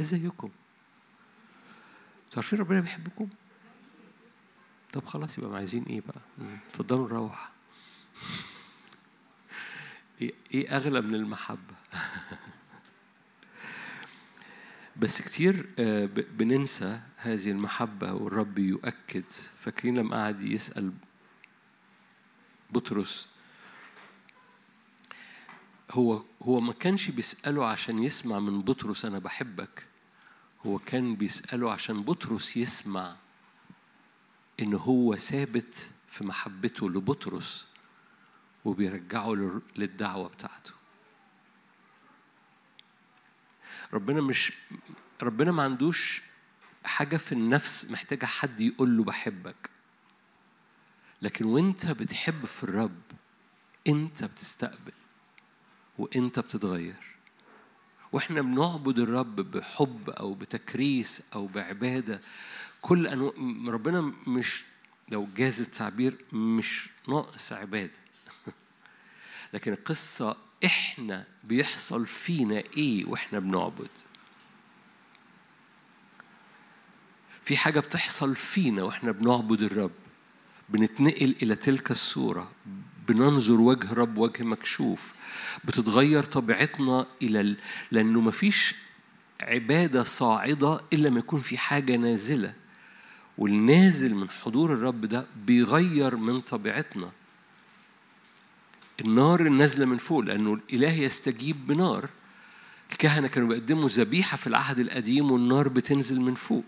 إزيكم؟ عارفين ربنا بيحبكم؟ طب خلاص يبقى عايزين إيه بقى. اتفضلوا نروح. إيه إيه أغلى من المحبة؟ بس كتير آه، بننسى هذه المحبة والرب يؤكد. فاكرين لما قعد يسأل بطرس هو هو ما كانش بيسأله عشان يسمع من بطرس أنا بحبك. هو كان بيسأله عشان بطرس يسمع إن هو ثابت في محبته لبطرس وبيرجعه لل- للدعوة بتاعته. ربنا مش ربنا ما عندوش حاجة في النفس محتاجة حد يقول له بحبك. لكن وأنت بتحب في الرب أنت بتستقبل. وانت بتتغير. وإحنا بنعبد الرب بحب أو بتكريس أو بعبادة. كل انواع ربنا مش لو جاز التعبير مش ناقص عبادة. لكن القصة إحنا بيحصل فينا إيه وإحنا بنعبد؟ في حاجة بتحصل فينا وإحنا بنعبد الرب بنتنقل إلى تلك الصورة. بننظر وجه رب وجه مكشوف. بتتغير طبيعتنا إلى ال... لأنه مفيش عبادة صاعدة إلا ما يكون في حاجة نازلة. والنازل من حضور الرب ده بيغير من طبيعتنا. النار النازله من فوق لأنه الإله يستجيب بنار. الكهنة كانوا بيقدموا ذبيحة في العهد القديم والنار بتنزل من فوق.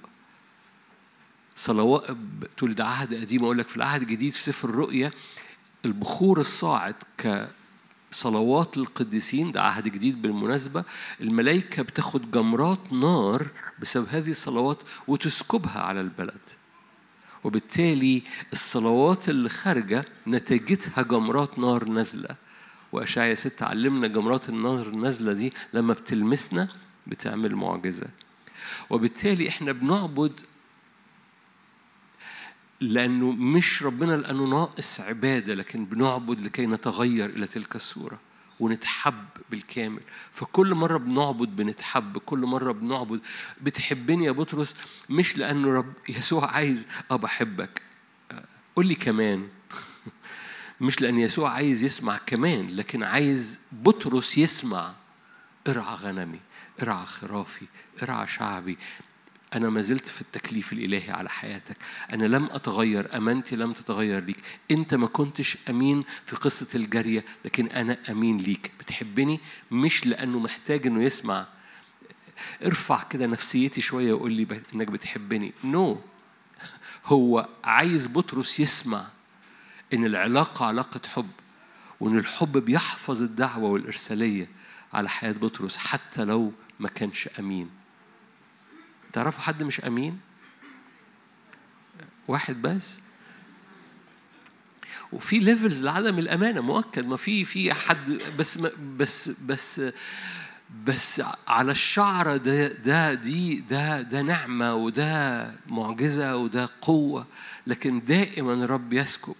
صلوات تقول ده عهد قديم أقول لك في العهد الجديد في سفر الرؤيا البخور الصاعد كصلوات للقديسين ده عهد جديد بالمناسبة الملائكة بتاخد جمرات نار بسبب هذه الصلوات وتسكبها على البلد. وبالتالي الصلوات اللي خارجة نتيجتها جمرات نار نازلة. وأشعيا ستة علمنا جمرات النار النازلة دي لما بتلمسنا بتعمل معجزة. وبالتالي إحنا بنعبد لأنه مش ربنا لأنه ناقص عبادة لكن بنعبد لكي نتغير إلى تلك الصورة ونتحب بالكامل. فكل مرة بنعبد بنتحب كل مرة بنعبد بتحبني يا بطرس مش لأنه رب يسوع عايز أه بحبك قول لي كمان. مش لأن يسوع عايز يسمع كمان لكن عايز بطرس يسمع. ارعى غنمي ارعى خرافي ارعى شعبي. أنا ما زلت في التكليف الإلهي على حياتك. أنا لم أتغير أمانتي لم تتغير ليك. أنت ما كنتش أمين في قصة الجارية لكن أنا أمين ليك. بتحبني؟ مش لأنه محتاج أنه يسمع. ارفع كده نفسيتي شوية وقول لي إنك بتحبني. نو no. هو عايز بطرس يسمع إن العلاقة علاقة حب وإن الحب بيحفظ الدعوة والإرسالية على حياة بطرس حتى لو ما كانش أمين. تعرفوا حد مش أمين؟ واحد بس؟ وفي ليفلز لعدم الأمانة مؤكد. ما في في حد بس بس بس بس على الشعرة ده ده دي ده ده نعمة وده معجزة وده قوة. لكن دائما الرب يسكب.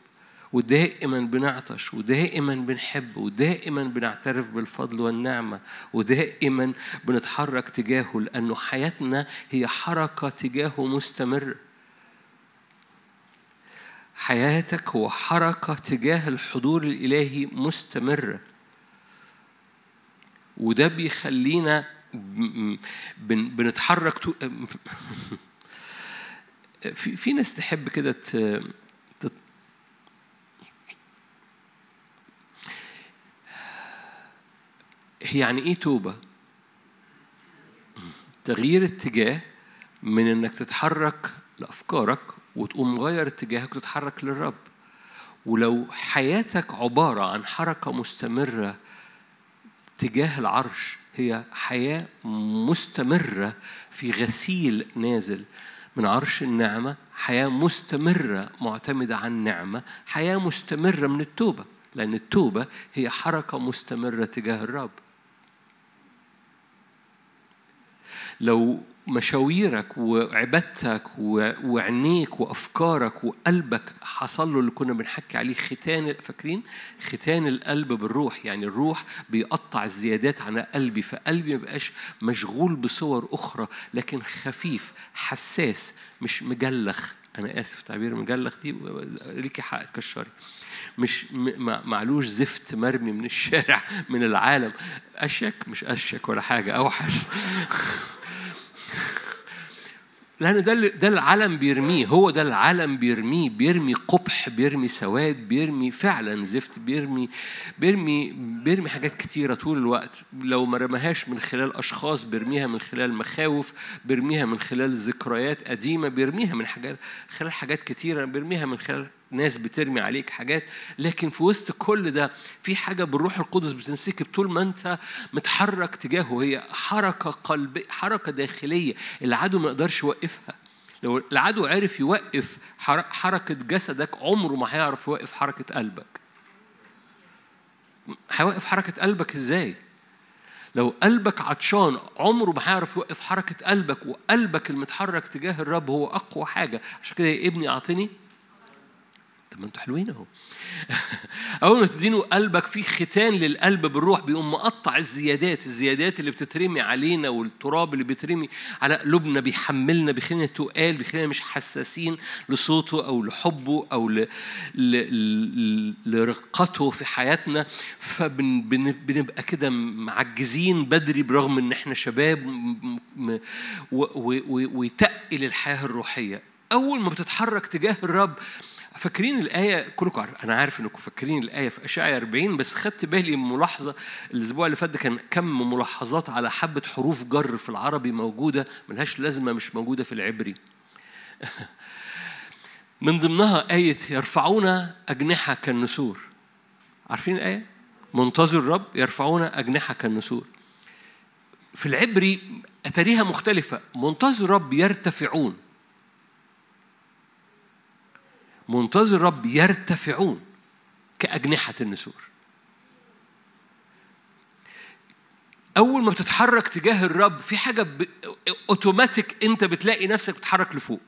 ودائما بنعطش ودائما بنحب ودائما بنعترف بالفضل والنعمة ودائما بنتحرك تجاهه لأنه حياتنا هي حركة تجاهه مستمرة حياتك هو حركة تجاه الحضور الإلهي مستمرة وده بيخلينا بنتحرك في ناس تحب كده تت- هي يعني إيه توبة؟ تغيير اتجاه من إنك تتحرك لأفكارك وتقوم مغير اتجاهك وتتحرك للرب. ولو حياتك عبارة عن حركة مستمرة تجاه العرش هي حياة مستمرة في غسيل نازل من عرش النعمة حياة مستمرة معتمدة عن نعمة حياة مستمرة من التوبة. لأن التوبة هي حركة مستمرة تجاه الرب. لو مشاويرك وعبادتك وعينيك وأفكارك وقلبك حصل له اللي كنا بنحكي عليه ختان فاكرين؟ ختان القلب بالروح. يعني الروح بيقطع الزيادات عن قلبي فقلبي ما بقاش مشغول بصور أخرى لكن خفيف حساس مش مجلخ. أنا آسف تعبير مجلخ دي ليكي حق تكشري. مش معلوش زفت مرمي من الشارع من العالم. اشك مش اشك ولا حاجة أوحش. لأن ده ده العالم بيرميه هو ده العالم بيرميه بيرمي قبح بيرمي سواد بيرمي فعلا زفت بيرمي بيرمي بيرمي حاجات كتيرة طول الوقت. لو ما رماهاش من خلال أشخاص بيرميها من خلال مخاوف بيرميها من خلال ذكريات قديمة بيرميها من حاجات خلال حاجات كتيرة بيرميها من خلال ناس بترمي عليك حاجات لكن في وسط كل ده في حاجة بالروح القدس بتنسكب طول ما أنت متحرك تجاهه هي حركة قلبية حركة داخلية العدو ما يقدرش يوقفها. لو العدو عرف يوقف حركة جسدك عمره ما هيعرف يوقف حركة قلبك. هيوقف حركة قلبك إزاي؟ لو قلبك عطشان عمره ما هيعرف يوقف حركة قلبك وقلبك المتحرك تجاه الرب هو أقوى حاجة. عشان كده يا ابني أعطني ما أنتوا حلوين اهو اول ما تدينوا قلبك في ختان للقلب بالروح بيقوم مقطع الزيادات الزيادات اللي بتترمي علينا والتراب اللي بيترمي على قلوبنا بيحملنا بيخلينا تقال بيخلينا مش حساسين لصوته أو لحبه أو ل... ل... ل... لرقته في حياتنا فبنبقى كده معجزين بدري برغم إن إحنا شباب. ويتقل الحياة الروحية أول ما بتتحرك تجاه الرب فاكرين الآية؟ كلكم أنا عارف إنكم فاكرين الآية في أشعيا 40 بس خدت بالي ملاحظة الأسبوع اللي فات كان كم ملاحظات على حبة حروف جر في العربي موجودة ملهاش لازمة مش موجودة في العبري. من ضمنها آية يرفعون أجنحة كالنسور. عارفين الآية؟ منتظر الرب يرفعون أجنحة كالنسور. في العبري أتاريها مختلفة. منتظر الرب يرتفعون. منتظر الرب يرتفعون كأجنحة النسور. أول ما بتتحرك تجاه الرب في حاجة. أوتوماتيك أنت بتلاقي نفسك بتتحرك لفوق.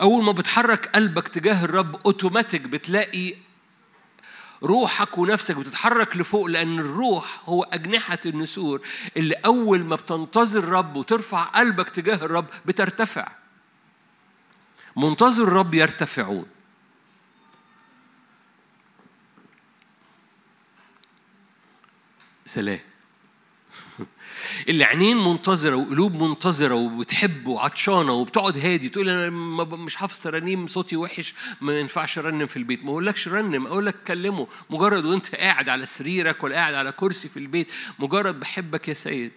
أول ما بتحرك قلبك تجاه الرب أوتوماتيك بتلاقي روحك ونفسك بتتحرك لفوق لأن الروح هو أجنحة النسور اللي أول ما بتنتظر الرب وترفع قلبك تجاه الرب بترتفع. منتظر الرب يرتفعون. سلام. اللي عينين منتظرة وقلوب منتظرة وبتحب وعطشانة وبتقعد هادي تقول أنا مش حافظ ترانيم صوتي وحش ما ينفعش أرنم في البيت. ما أقولكش رنم أقول لك كلمه. مجرد وأنت قاعد على سريرك ولا قاعد على كرسي في البيت مجرد بحبك يا سيد.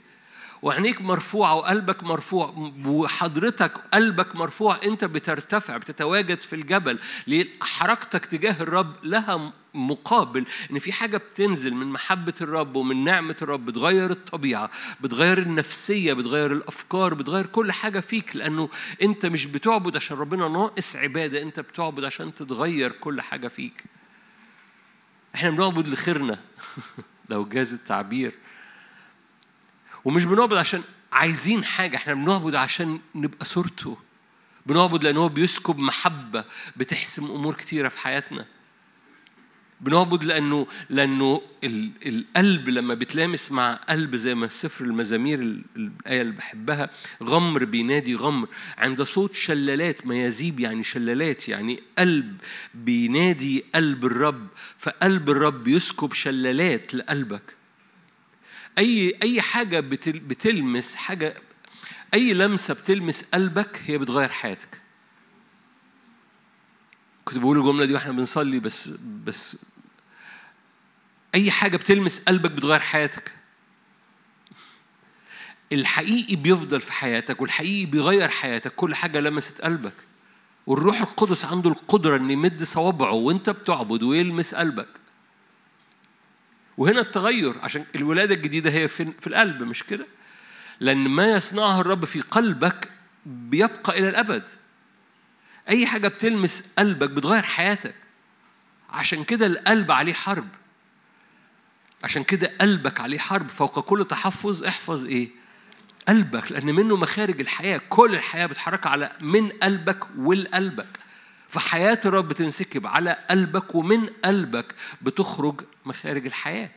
وعينيك مرفوعة وقلبك مرفوع وحضرتك قلبك مرفوع أنت بترتفع بتتواجد في الجبل. حركتك تجاه الرب لها مقابل إن في حاجة بتنزل من محبة الرب ومن نعمة الرب بتغير الطبيعة بتغير النفسية بتغير الأفكار بتغير كل حاجة فيك لأنه أنت مش بتعبد عشان ربنا ناقص عبادة أنت بتعبد عشان تتغير كل حاجة فيك. إحنا بنعبد لخيرنا لو جاز التعبير. ومش بنعبد عشان عايزين حاجة إحنا بنعبد عشان نبقى صورته. بنعبد لأن هو بيسكب محبة بتحسم أمور كتيرة في حياتنا. بنعبد لأنه لأنه القلب لما بيتلامس مع قلب زي ما سفر المزامير الآية اللي بحبها غمر بينادي غمر. عند صوت شلالات ميازيب يعني شلالات يعني قلب بينادي قلب الرب. فقلب الرب يسكب شلالات لقلبك. أي أي حاجة بتلمس حاجة أي لمسة بتلمس قلبك هي بتغير حياتك. كنت بقول الجملة دي وإحنا بنصلي بس بس أي حاجة بتلمس قلبك بتغير حياتك الحقيقي بيفضل في حياتك والحقيقي بيغير حياتك كل حاجة لمست قلبك والروح القدس عنده القدرة إن يمد صوابعه وأنت بتعبد ويلمس قلبك وهنا التغير عشان الولادة الجديدة هي في, في القلب مش كده؟ لأن ما يصنعه الرب في قلبك بيبقى إلى الأبد. أي حاجة بتلمس قلبك بتغير حياتك. عشان كده القلب عليه حرب. عشان كده قلبك عليه حرب فوق كل تحفظ احفظ إيه؟ قلبك لأن منه مخارج الحياة. كل الحياة بتحرك على من قلبك ولقلبك فحياة الرب بتنسكب على قلبك ومن قلبك بتخرج مخارج الحياة.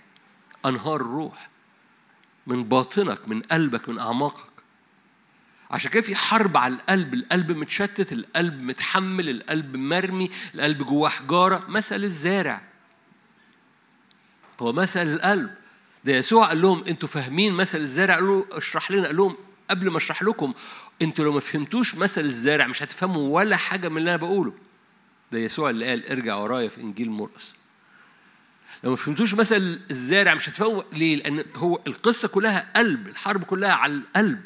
أنهار الروح من باطنك من قلبك من أعماقك. عشان كده في حرب على القلب. القلب متشتت القلب متحمل القلب مرمي القلب جواه حجارة. مثل الزارع. هو مثل القلب. ده يسوع قال لهم أنتوا فاهمين مثل الزارع؟ قالوا اشرح لنا. قال لهم قبل ما أشرح لكم أنتوا لو ما فهمتوش مثل الزارع مش هتفهموا ولا حاجة من اللي أنا بقوله. ده يسوع اللي قال ارجع ورايا في إنجيل مرقس. لو ما فهمتوش مثل الزارع مش هتفهموا. ليه؟ لأن هو القصة كلها قلب الحرب كلها على القلب.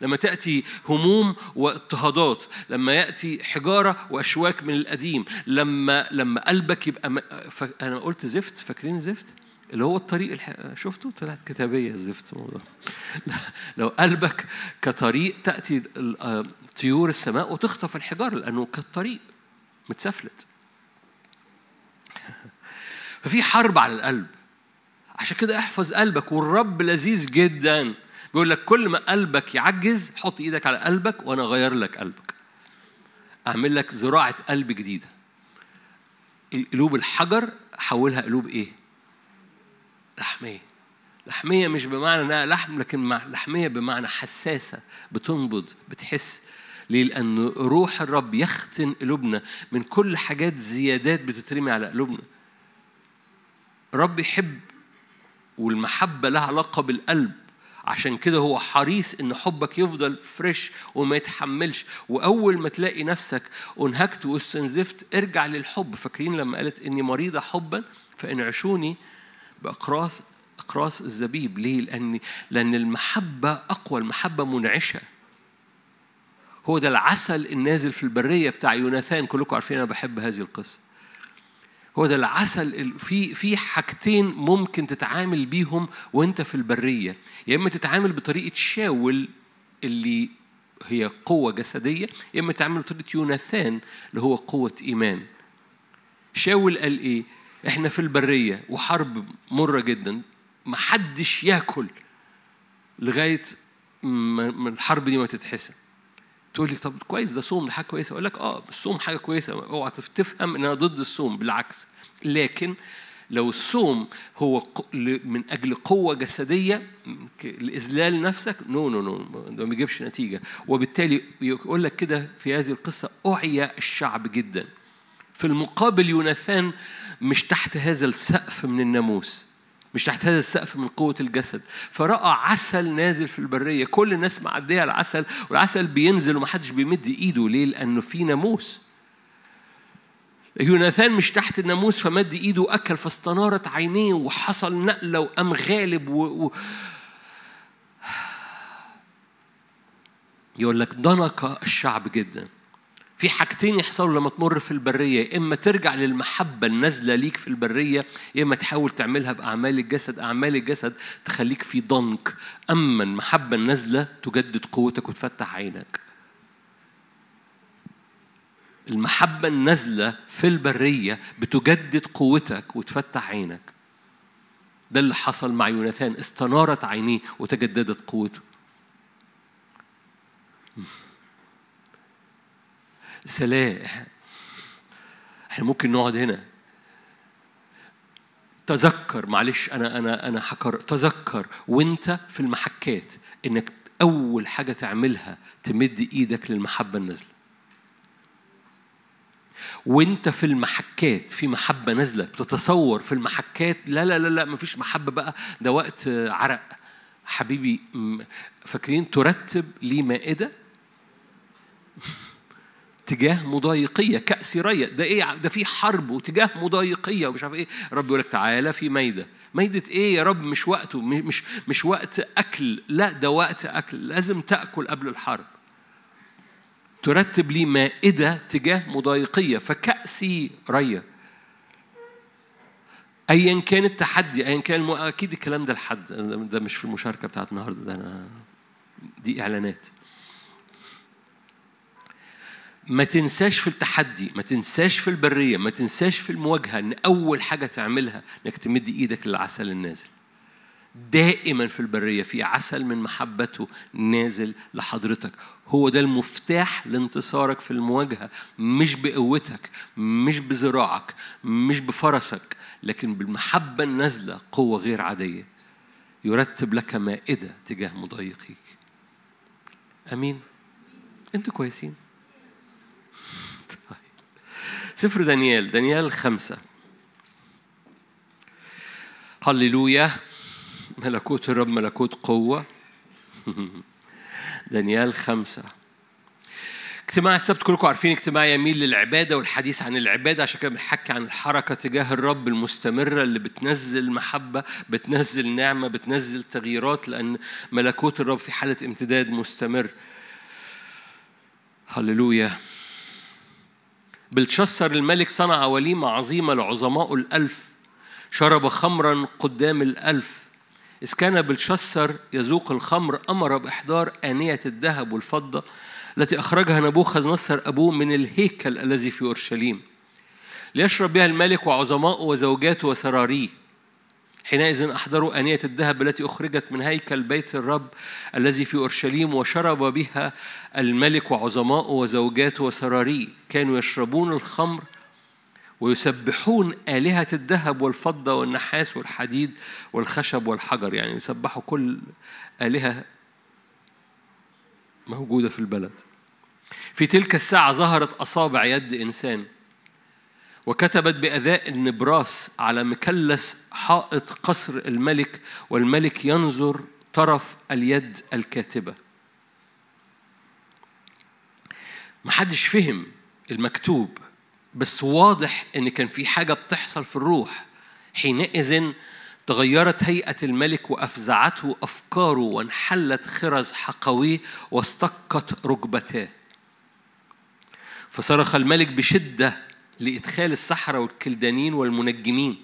لما تأتي هموم واضطهادات لما يأتي حجارة وأشواك من القديم لما لما قلبك يبقى م... ف... أنا قلت زفت فاكرين زفت اللي هو الطريق الح... شفتوا طلعت كتابية الزفت الموضوع. لو قلبك كطريق تأتي طيور السماء وتخطف الحجارة لأنه كالطريق متسفلت. ففي حرب على القلب. عشان كده احفظ قلبك والرب لذيذ جدا. بيقول لك كل ما قلبك يعجز حط إيدك على قلبك وأنا أغير لك قلبك. أعمل لك زراعة قلب جديدة. قلوب الحجر حولها قلوب إيه؟ لحمية. لحمية مش بمعنى إنها لحم لكن لحمية بمعنى حساسة بتنبض بتحس. ليه؟ لأن روح الرب يختن قلوبنا من كل حاجات زيادات بتترمي على قلوبنا. رب يحب والمحبة لها علاقة بالقلب. عشان كده هو حريص إن حبك يفضل فريش وما يتحملش. وأول ما تلاقي نفسك انهكت واستنزفت ارجع للحب. فاكرين لما قالت إني مريضة حبا؟ فانعشوني باقراص أقراص الزبيب. ليه؟ لأن لأن المحبة أقوى المحبة منعشة. هو ده العسل النازل في البرية بتاع يوناثان. كلكم عارفين أنا بحب هذه القصة. هو ده العسل في في حاجتين ممكن تتعامل بيهم وانت في البرية. يا إما تتعامل بطريقة شاول اللي هي قوة جسدية يا إما تتعامل بطريقة يوناثان اللي هو قوة إيمان. شاول قال إيه؟ إحنا في البرية وحرب مرة جدا محدش ياكل لغاية ما الحرب دي ما تتحسن تقول لي طب كويس ده صوم ده حاجة كويسة. أقول لك آه الصوم حاجة كويسة. اوعى تفهم إن أنا ضد الصوم بالعكس. لكن لو الصوم هو من أجل قوة جسدية لإذلال نفسك no no no ده ما بيجيبش نتيجة. وبالتالي يقول لك كده في هذه القصة اعيا الشعب جدا. في المقابل يوناثان مش تحت هذا السقف من الناموس. مش تحت هذا السقف من قوة الجسد. فرأى عسل نازل في البرية. كل الناس معدية على العسل والعسل بينزل ومحدش بيمد إيده. ليه؟ لأنه في ناموس. يوناثان مش تحت الناموس فمد إيده وأكل فاستنارت عينيه وحصل نقلة وقام غالب و... و... يقول لك ضنك الشعب جدا. في حاجتين يحصلوا لما تمر في البرية إما ترجع للمحبة النازلة ليك في البرية يا إما تحاول تعملها بأعمال الجسد أعمال الجسد تخليك في ضنك. أما المحبة النازلة تجدد قوتك وتفتح عينك. المحبة النازلة في البرية بتجدد قوتك وتفتح عينك. ده اللي حصل مع يوناثان استنارت عينيه وتجددت قوته. سلام. إحنا ممكن نقعد هنا. تذكر معلش أنا أنا أنا حكر تذكر وأنت في المحكات إنك أول حاجة تعملها تمد إيدك للمحبة النازلة. وأنت في المحكات في محبة نازلة بتتصور في المحكات لا لا لا لا مفيش محبة بقى. ده وقت عرق. حبيبي فاكرين ترتب لي مائدة؟ تجاه مضايقية كأسرية ده إيه ده في حرب وتجاه مضايقية ومش عارف إيه. رب يقول لك تعالى في ميدة. ميدة إيه يا رب؟ مش وقته مش مش وقت أكل. لا ده وقت أكل. لازم تأكل قبل الحرب. ترتب لي مائدة تجاه مضايقية. فكأسي ريا ايا كان التحدي ايا كان. أكيد الكلام ده لحد. ده مش في المشاركة بتاعت النهارده ده أنا دي إعلانات. ما تنساش في التحدي ما تنساش في البرية ما تنساش في المواجهة إن أول حاجة تعملها إنك تمد إيدك للعسل النازل. دائما في البرية في عسل من محبته نازل لحضرتك. هو ده المفتاح لانتصارك في المواجهة مش بقوتك مش بذراعك مش بفرسك لكن بالمحبة النازلة قوة غير عادية. يرتب لك مائدة تجاه مضايقيك. أمين. أنتوا كويسين. سفر دانيال دانيال خمسة. هللويا ملكوت الرب ملكوت قوة. دانيال خمسة. اجتماع السبت كلكم عارفين اجتماع يميل للعبادة والحديث عن العبادة عشان كده بنحكي عن الحركة تجاه الرب المستمرة اللي بتنزل محبة بتنزل نعمة بتنزل تغييرات لأن ملكوت الرب في حالة امتداد مستمر. هللويا. بلتشسر الملك صنع وليمة عظيمة لعظماء الألف شرب خمرا قدام الألف. إذ كان بلشسر يذوق الخمر أمر بإحضار آنية الذهب والفضة التي أخرجها نبوخذ نصر أبوه من الهيكل الذي في أورشليم. ليشرب بها الملك وعظماؤه وزوجاته وسراريه. حينئذ أحضروا آنية الذهب التي أخرجت من هيكل بيت الرب الذي في أورشليم وشرب بها الملك وعظماؤه وزوجاته وسراريه كانوا يشربون الخمر ويسبحون آلهة الذهب والفضة والنحاس والحديد والخشب والحجر. يعني يسبحوا كل آلهة موجودة في البلد. في تلك الساعة ظهرت أصابع يد إنسان. وكتبت بأذاء النبراس على مكلس حائط قصر الملك والملك ينظر طرف اليد الكاتبة. محدش فهم المكتوب بس واضح إن كان في حاجة بتحصل في الروح. حينئذ تغيرت هيئة الملك وأفزعته أفكاره وانحلت خرز حقويه واستقت ركبتاه. فصرخ الملك بشدة لإدخال السحرة والكلدانين والمنجمين.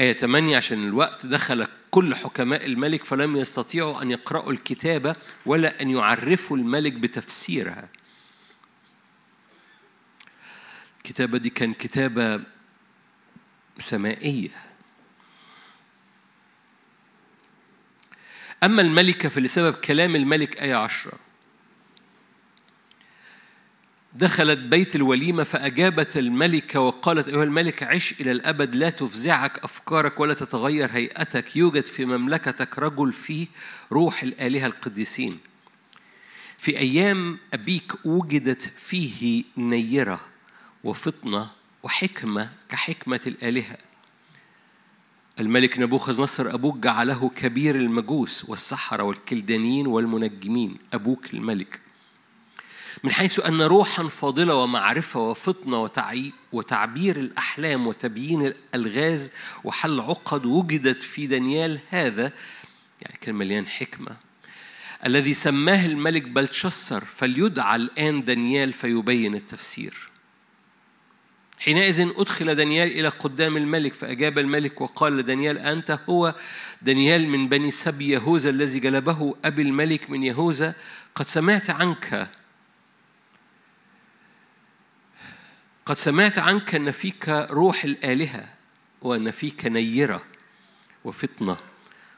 آية 8 عشان الوقت دخل كل حكماء الملك فلم يستطيعوا أن يقرأوا الكتابة ولا أن يعرفوا الملك بتفسيرها. الكتابة دي كان كتابة سمائية. أما الملكة فلسبب كلام الملك آية عشرة. دخلت بيت الوليمة فأجابت الملكة وقالت أيها الملك عش إلى الأبد لا تفزعك أفكارك ولا تتغير هيئتك. يوجد في مملكتك رجل فيه روح الآلهة القديسين. في أيام أبيك وجدت فيه نيرة وفطنة وحكمة كحكمة الآلهة. الملك نبوخذ نصر أبوك جعله كبير المجوس والسحرة والكلدانيين والمنجمين. أبوك الملك. من حيث أن روحا فاضلة ومعرفة وفطنة وتعبير الأحلام وتبيين الألغاز وحل عقد وجدت في دانيال هذا يعني كان مليان حكمة الذي سماه الملك بلتشسر فليدعى الآن دانيال فيبين التفسير. حينئذ أدخل دانيال إلى قدام الملك فأجاب الملك وقال لدانيال أنت هو؟ دانيال من بني سبي يهوذا الذي جلبه أبي الملك من يهوذا قد سمعت عنك قد سمعت عنك أن فيك روح الآلهة وأن فيك نيرة وفطنة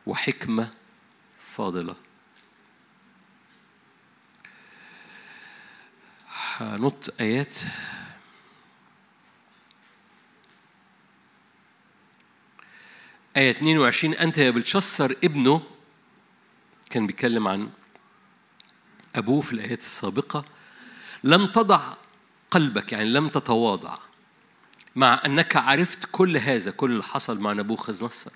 وحكمة فاضلة. هنط آيات. آية 22 أنت يا بلشسر ابنه كان بيتكلم عن أبوه في الآيات السابقة لم تضع قلبك يعني لم تتواضع مع أنك عرفت كل هذا كل اللي حصل مع نبوخذ نصر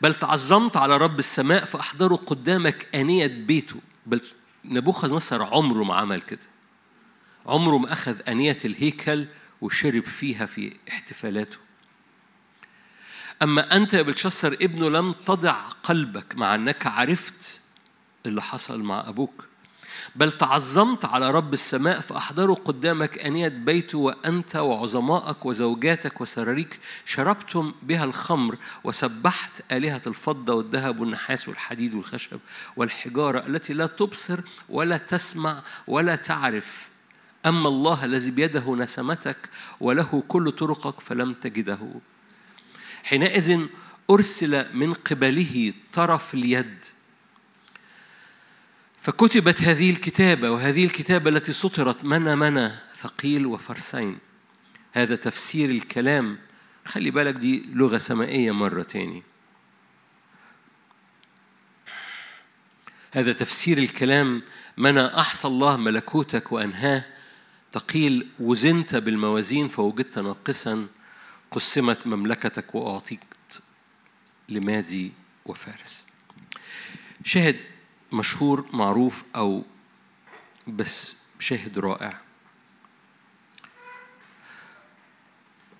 بل تعظمت على رب السماء فأحضره قدامك آنية بيته. بل نبوخذ نصر عمره ما عمل كده. عمره ما أخذ آنية الهيكل وشرب فيها في احتفالاته. أما أنت يا بلشسر ابنه لم تضع قلبك مع أنك عرفت اللي حصل مع أبوك. بل تعظمت على رب السماء فأحضره قدامك أنية بيته وأنت وعظمائك وزوجاتك وسراريك شربتم بها الخمر وسبحت آلهة الفضة والذهب والنحاس والحديد والخشب والحجارة التي لا تبصر ولا تسمع ولا تعرف. أما الله الذي بيده نسمتك وله كل طرقك فلم تجده. حينئذ أرسل من قبله طرف اليد. فكتبت هذه الكتابة وهذه الكتابة التي سطرت منى منى ثقيل وفرسين. هذا تفسير الكلام. خلي بالك دي لغة سمائية مرة تاني هذا تفسير الكلام. منى أحصى الله ملكوتك وأنهاه. تقيل وزنت بالموازين فوجدت ناقصا. قسمت مملكتك وأعطيت لمادي وفارس. شاهد مشهور معروف أو بس شاهد رائع.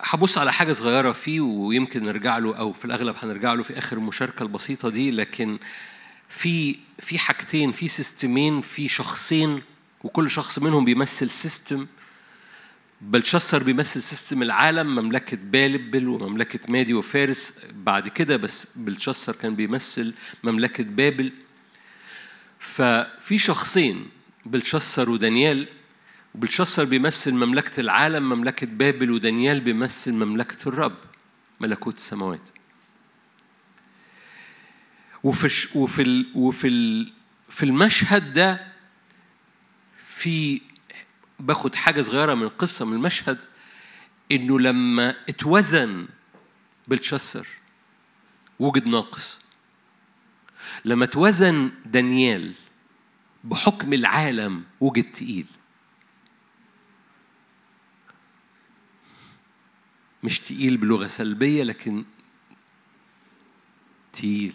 هبص على حاجة صغيرة فيه ويمكن نرجع له أو في الأغلب هنرجع له في آخر المشاركة البسيطة دي لكن في في حاجتين في system ين في شخصين وكل شخص منهم بيمثل system بلشسر بيمثل system العالم مملكة بابل ومملكة مادي وفارس بعد كده بس بلشسر كان بيمثل مملكة بابل. ففي شخصين بلشسر ودانيال وبلشسر بيمثل مملكة العالم مملكة بابل ودانيال بيمثل مملكة الرب ملكوت السماوات. وفي وفي وفي في المشهد ده في باخد حاجة صغيرة من القصة من المشهد إنه لما اتوزن بلشسر وجد ناقص. لما اتوزن دانيال بحكم العالم وجد تقيل. مش تقيل بلغة سلبية لكن تقيل.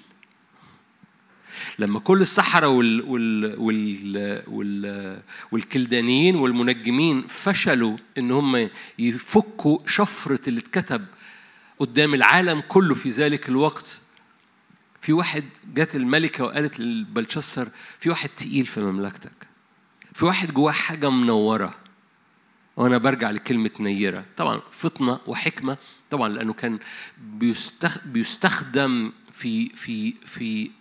لما كل السحرة وال وال وال وال والكلدانيين والمنجمين فشلوا إن هم يفكوا شفرة اللي اتكتب قدام العالم كله في ذلك الوقت في واحد جت الملكة وقالت لبلشسر في واحد تقيل في مملكتك. في واحد جواه حاجة منورة. وأنا برجع لكلمة نيرة. طبعا فطنة وحكمة طبعا لأنه كان بيستخدم في في في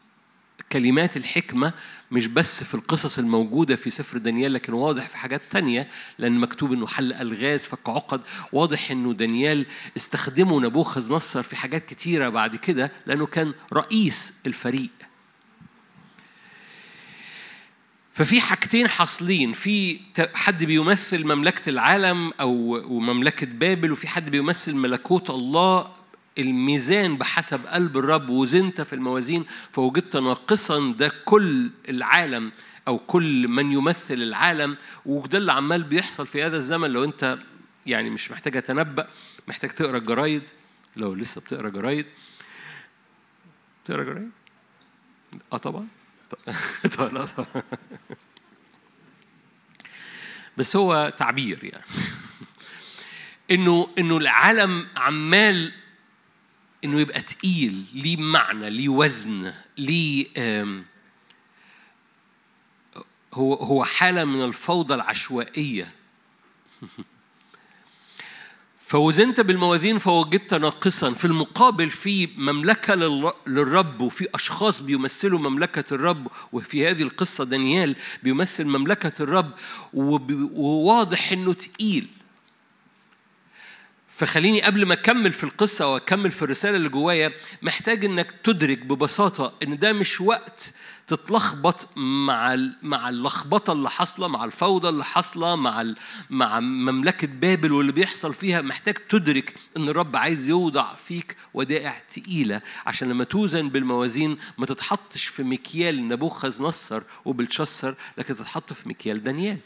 كلمات الحكمة مش بس في القصص الموجودة في سفر دانيال لكن واضح في حاجات تانية لأن مكتوب إنه حل ألغاز فك عقد. واضح إنه دانيال استخدمه نبوخذ نصر في حاجات كتيرة بعد كده لأنه كان رئيس الفريق. ففي حاجتين حاصلين. في حد بيمثل مملكة العالم أو مملكة بابل وفي حد بيمثل ملكوت الله الميزان بحسب قلب الرب وزنت في الموازين فوجدت ناقصا ده كل العالم أو كل من يمثل العالم وده اللي عمال بيحصل في هذا الزمن. لو أنت يعني مش محتاج أتنبأ محتاج تقرأ الجرايد. لو لسه بتقرأ جرايد. بتقرأ جرايد؟ آه طبعا. طبعا بس هو تعبير يعني. إنه إنه العالم عمال إنه يبقى تقيل ليه معنى ليه وزن ليه هو هو حالة من الفوضى العشوائية. فوزنت بالموازين فوجدت ناقصا. في المقابل في مملكة للرب وفي أشخاص بيمثلوا مملكة الرب وفي هذه القصة دانيال بيمثل مملكة الرب وواضح إنه تقيل. فخليني قبل ما أكمل في القصة وأكمل في الرسالة اللي جوايا محتاج إنك تدرك ببساطة إن ده مش وقت تتلخبط مع مع اللخبطة اللي حاصلة مع الفوضى اللي حاصلة مع مع مملكة بابل واللي بيحصل فيها. محتاج تدرك إن الرب عايز يوضع فيك ودائع تقيلة عشان لما توزن بالموازين ما تتحطش في مكيال نبوخذ نصر وبلشسر لكن تتحط في مكيال دانيال.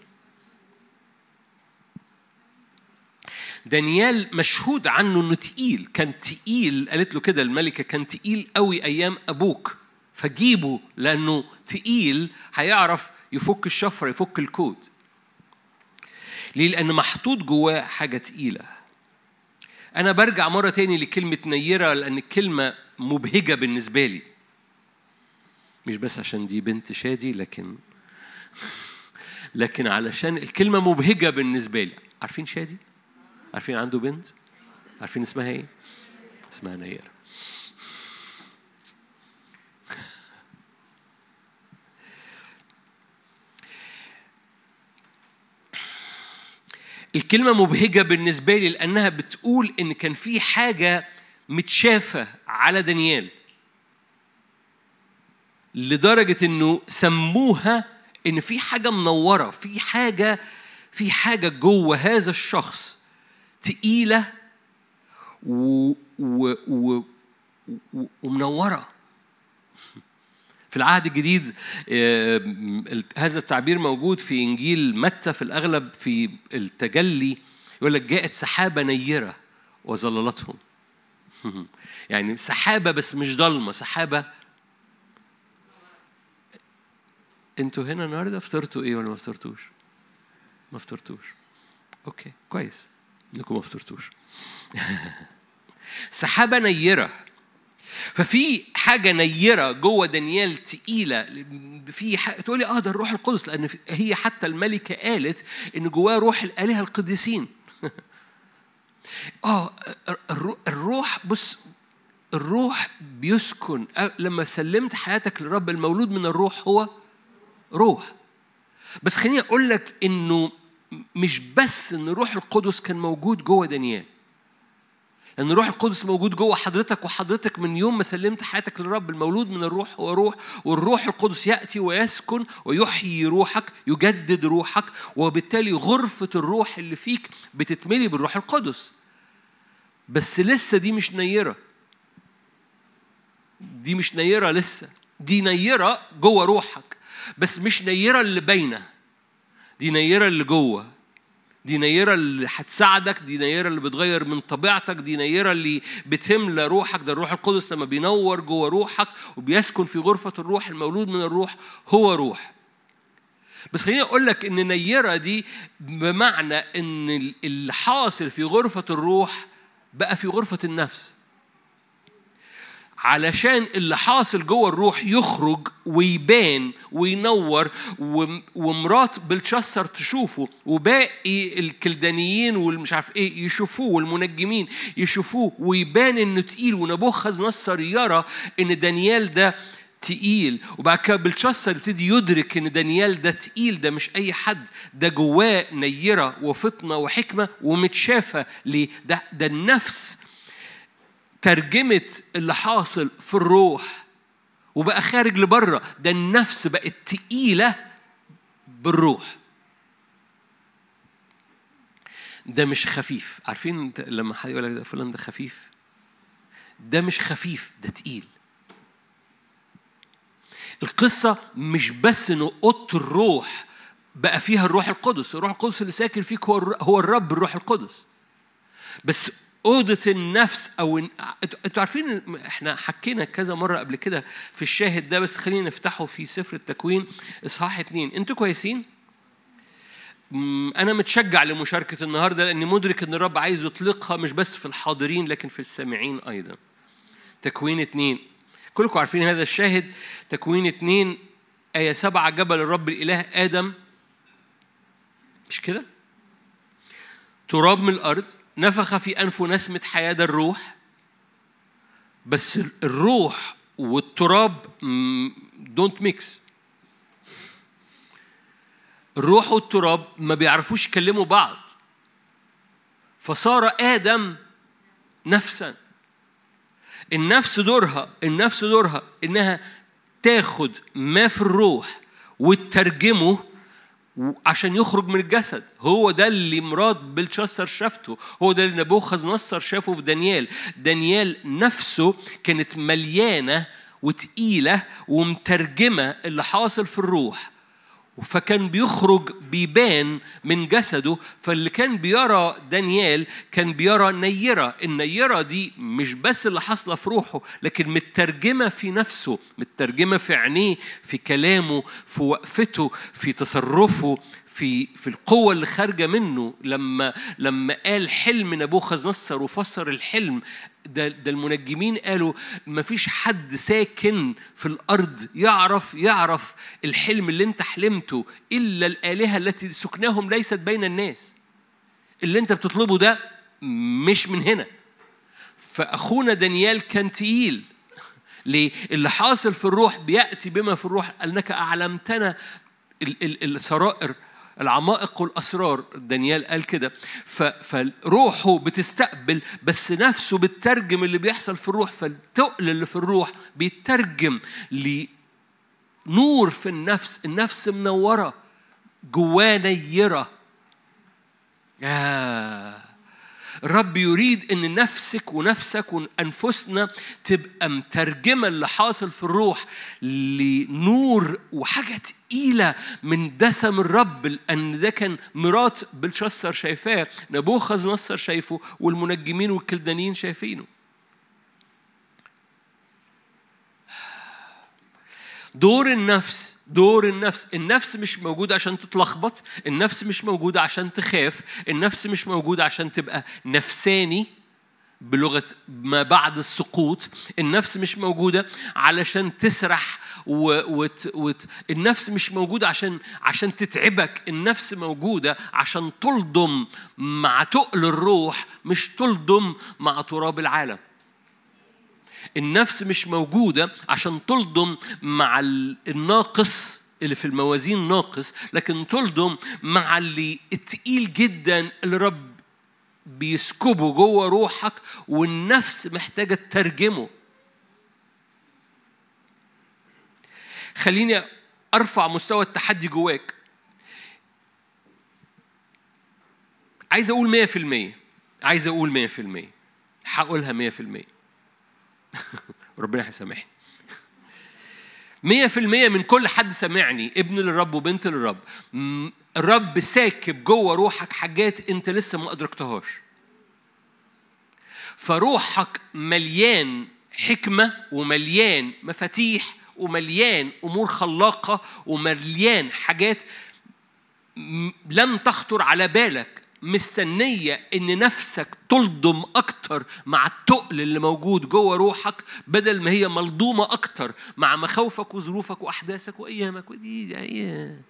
دانيال مشهود عنه إنه تقيل. كان تقيل قالت له كده الملكة كان تقيل قوي أيام أبوك. فجيبه لأنه تقيل هيعرف يفك الشفرة يفك الكود. ليه؟ لأن محطوط جواه حاجة تقيلة. أنا برجع مرة تاني لكلمة نيرة لأن الكلمة مبهجة بالنسبة لي. مش بس عشان دي بنت شادي لكن لكن علشان الكلمة مبهجة بالنسبة لي. عارفين شادي؟ عارفين عنده بنت؟ عارفين اسمها إيه؟ اسمها نير الكلمة مبهجة بالنسبة لي لأنها بتقول إن كان في حاجة متشافة على دانيال لدرجة إنه سموها إن في حاجة منورة في حاجة في حاجة جوه هذا الشخص تقيلة و و و ومنورة. في العهد الجديد آه، هذا التعبير موجود في إنجيل متى في الأغلب في التجلي يقول لك جاءت سحابة نيرة وظللتهم. يعني سحابة بس مش ضلمة سحابة. أنتوا هنا النهارده؟ فطرتوا إيه ولا ما فطرتوش؟ ما فطرتوش أوكي كويس. انكم ما فطرتوش. سحابة نيرة. ففي حاجة نيرة جوه دانيال تقيلة في حاجة تقولي آه ده الروح القدس لأن هي حتى الملكة قالت إن جواه روح الآلهة القديسين. آه الروح بص الروح بيسكن. لما سلمت حياتك للرب المولود من الروح هو روح. بس خليني أقول لك إنه مش بس إن الروح القدس كان موجود جوه دانيال. لأن الروح القدس موجود جوه حضرتك وحضرتك من يوم ما سلمت حياتك للرب المولود من الروح هو روح والروح القدس يأتي ويسكن ويحيي روحك يجدد روحك وبالتالي غرفة الروح اللي فيك بتتملي بالروح القدس. بس لسه دي مش نيرة. دي مش نيرة لسه. دي نيرة جوه روحك. بس مش نيرة اللي باينة. دي نيرة اللي جوه دي نيرة اللي هتساعدك دي نيرة اللي بتغير من طبيعتك دي نيرة اللي بتملى روحك. ده الروح القدس لما بينور جوه روحك وبيسكن في غرفة الروح المولود من الروح هو روح. بس خليني أقول لك إن نيرة دي بمعنى إن اللي حاصل في غرفة الروح بقى في غرفة النفس. علشان اللي حاصل جوه الروح يخرج ويبان وينور ومرات بلتشسر تشوفه وباقي الكلدانيين والمش عارف إيه يشوفوه والمنجمين يشوفوه ويبان انه تقيل ونبوخذ نصر يرى ان دانيال ده تقيل. وبعد كده بلتشسر يبتدي يدرك ان دانيال ده تقيل ده مش اي حد ده جواه نيرة وفطنة وحكمة ومتشافة ليه؟ ده ده النفس ترجمت اللي حاصل في الروح وبقى خارج لبره ده النفس بقت تقيلة بالروح. ده مش خفيف. عارفين لما حد يقول لك فلان ده خفيف؟ ده مش خفيف ده تقيل. القصة مش بس إنه أوضة الروح بقى فيها الروح القدس، الروح القدس اللي ساكن فيك هو هو الرب الروح القدس. بس أوضة النفس أو أنتوا عارفين إحنا حكينا كذا مرة قبل كده في الشاهد ده بس خلينا نفتحه في سفر التكوين إصحاح اتنين أنتوا كويسين؟ أنا متشجع لمشاركة النهاردة لأني مدرك إن الرب عايز يطلقها مش بس في الحاضرين لكن في السامعين أيضا. تكوين اتنين كلكم عارفين هذا الشاهد تكوين اتنين آية سبعة جبل الرب الإله آدم مش كده؟ تراب من الأرض نفخ في أنفه نسمة حياة ده الروح بس الروح والتراب don't mix الروح والتراب ما بيعرفوش يكلموا بعض. فصار آدم نفسا. النفس دورها النفس دورها إنها تاخد ما في الروح وتترجمه عشان يخرج من الجسد. هو ده اللي مراد بلشسر شافته. هو ده اللي نبوخذ نصر شافه في دانيال. دانيال نفسه كانت مليانة وتقيلة ومترجمة اللي حاصل في الروح. فكان بيخرج بيبان من جسده فاللي كان بيرى دانيال كان بيرى نيرة. النيرة دي مش بس اللي حاصلة في روحه لكن مترجمة في نفسه مترجمة في عينيه في كلامه في وقفته في تصرفه في في القوة اللي خارجة منه. لما لما قال حلم نبوخذ نصر وفسر الحلم ده, ده المنجمين قالوا ما فيش حد ساكن في الأرض يعرف يعرف الحلم اللي أنت حلمته إلا الآلهة التي سكناهم ليست بين الناس. اللي أنت بتطلبه ده مش من هنا. فأخونا دانيال كان تقيل. ليه؟ اللي حاصل في الروح بيأتي بما في الروح. أنك أعلمتنا السرائر العمائق والأسرار دانيال قال كده فروحه بتستقبل بس نفسه بتترجم اللي بيحصل في الروح فالتقل اللي في الروح بيترجم لنور في النفس النفس منورة جواه نيرة. آه الرب يريد إن نفسك ونفسك وانفسنا تبقى مترجمة اللي حاصل في الروح لنور وحاجة تقيلة من دسم الرب لأن ده كان مرات بلشسر شايفاه نبوخذ نصر شايفه والمنجمين والكلدانيين شايفينه. دور النفس دور النفس. النفس مش موجودة عشان تتلخبط النفس مش موجودة عشان تخاف النفس مش موجودة عشان تبقى نفساني بلغة ما بعد السقوط. النفس مش موجودة علشان تسرح و... وت... وت... النفس مش موجودة عشان عشان تتعبك. النفس موجودة عشان تلضم مع تقل الروح مش تلضم مع تراب العالم. النفس مش موجودة عشان تلضم مع الناقص اللي في الموازين ناقص لكن تلضم مع اللي التقيل جدا اللي رب بيسكبه جوه روحك والنفس محتاجة تترجمه. خليني أرفع مستوى التحدي جواك. عايز أقول 100% عايز أقول 100% هقولها 100% ربنا هيسامحني. مية في المية من كل حد سمعني ابن للرب وبنت للرب. الرب ساكب جوه روحك حاجات انت لسه ما ادركتهاش. فروحك مليان حكمة ومليان مفاتيح ومليان أمور خلاقة ومليان حاجات لم تخطر على بالك. مستنية إن نفسك تلضم أكتر مع التقل اللي موجود جوه روحك بدل ما هي ملضومة أكتر مع مخاوفك وظروفك وأحداثك وأيامك ودي أيام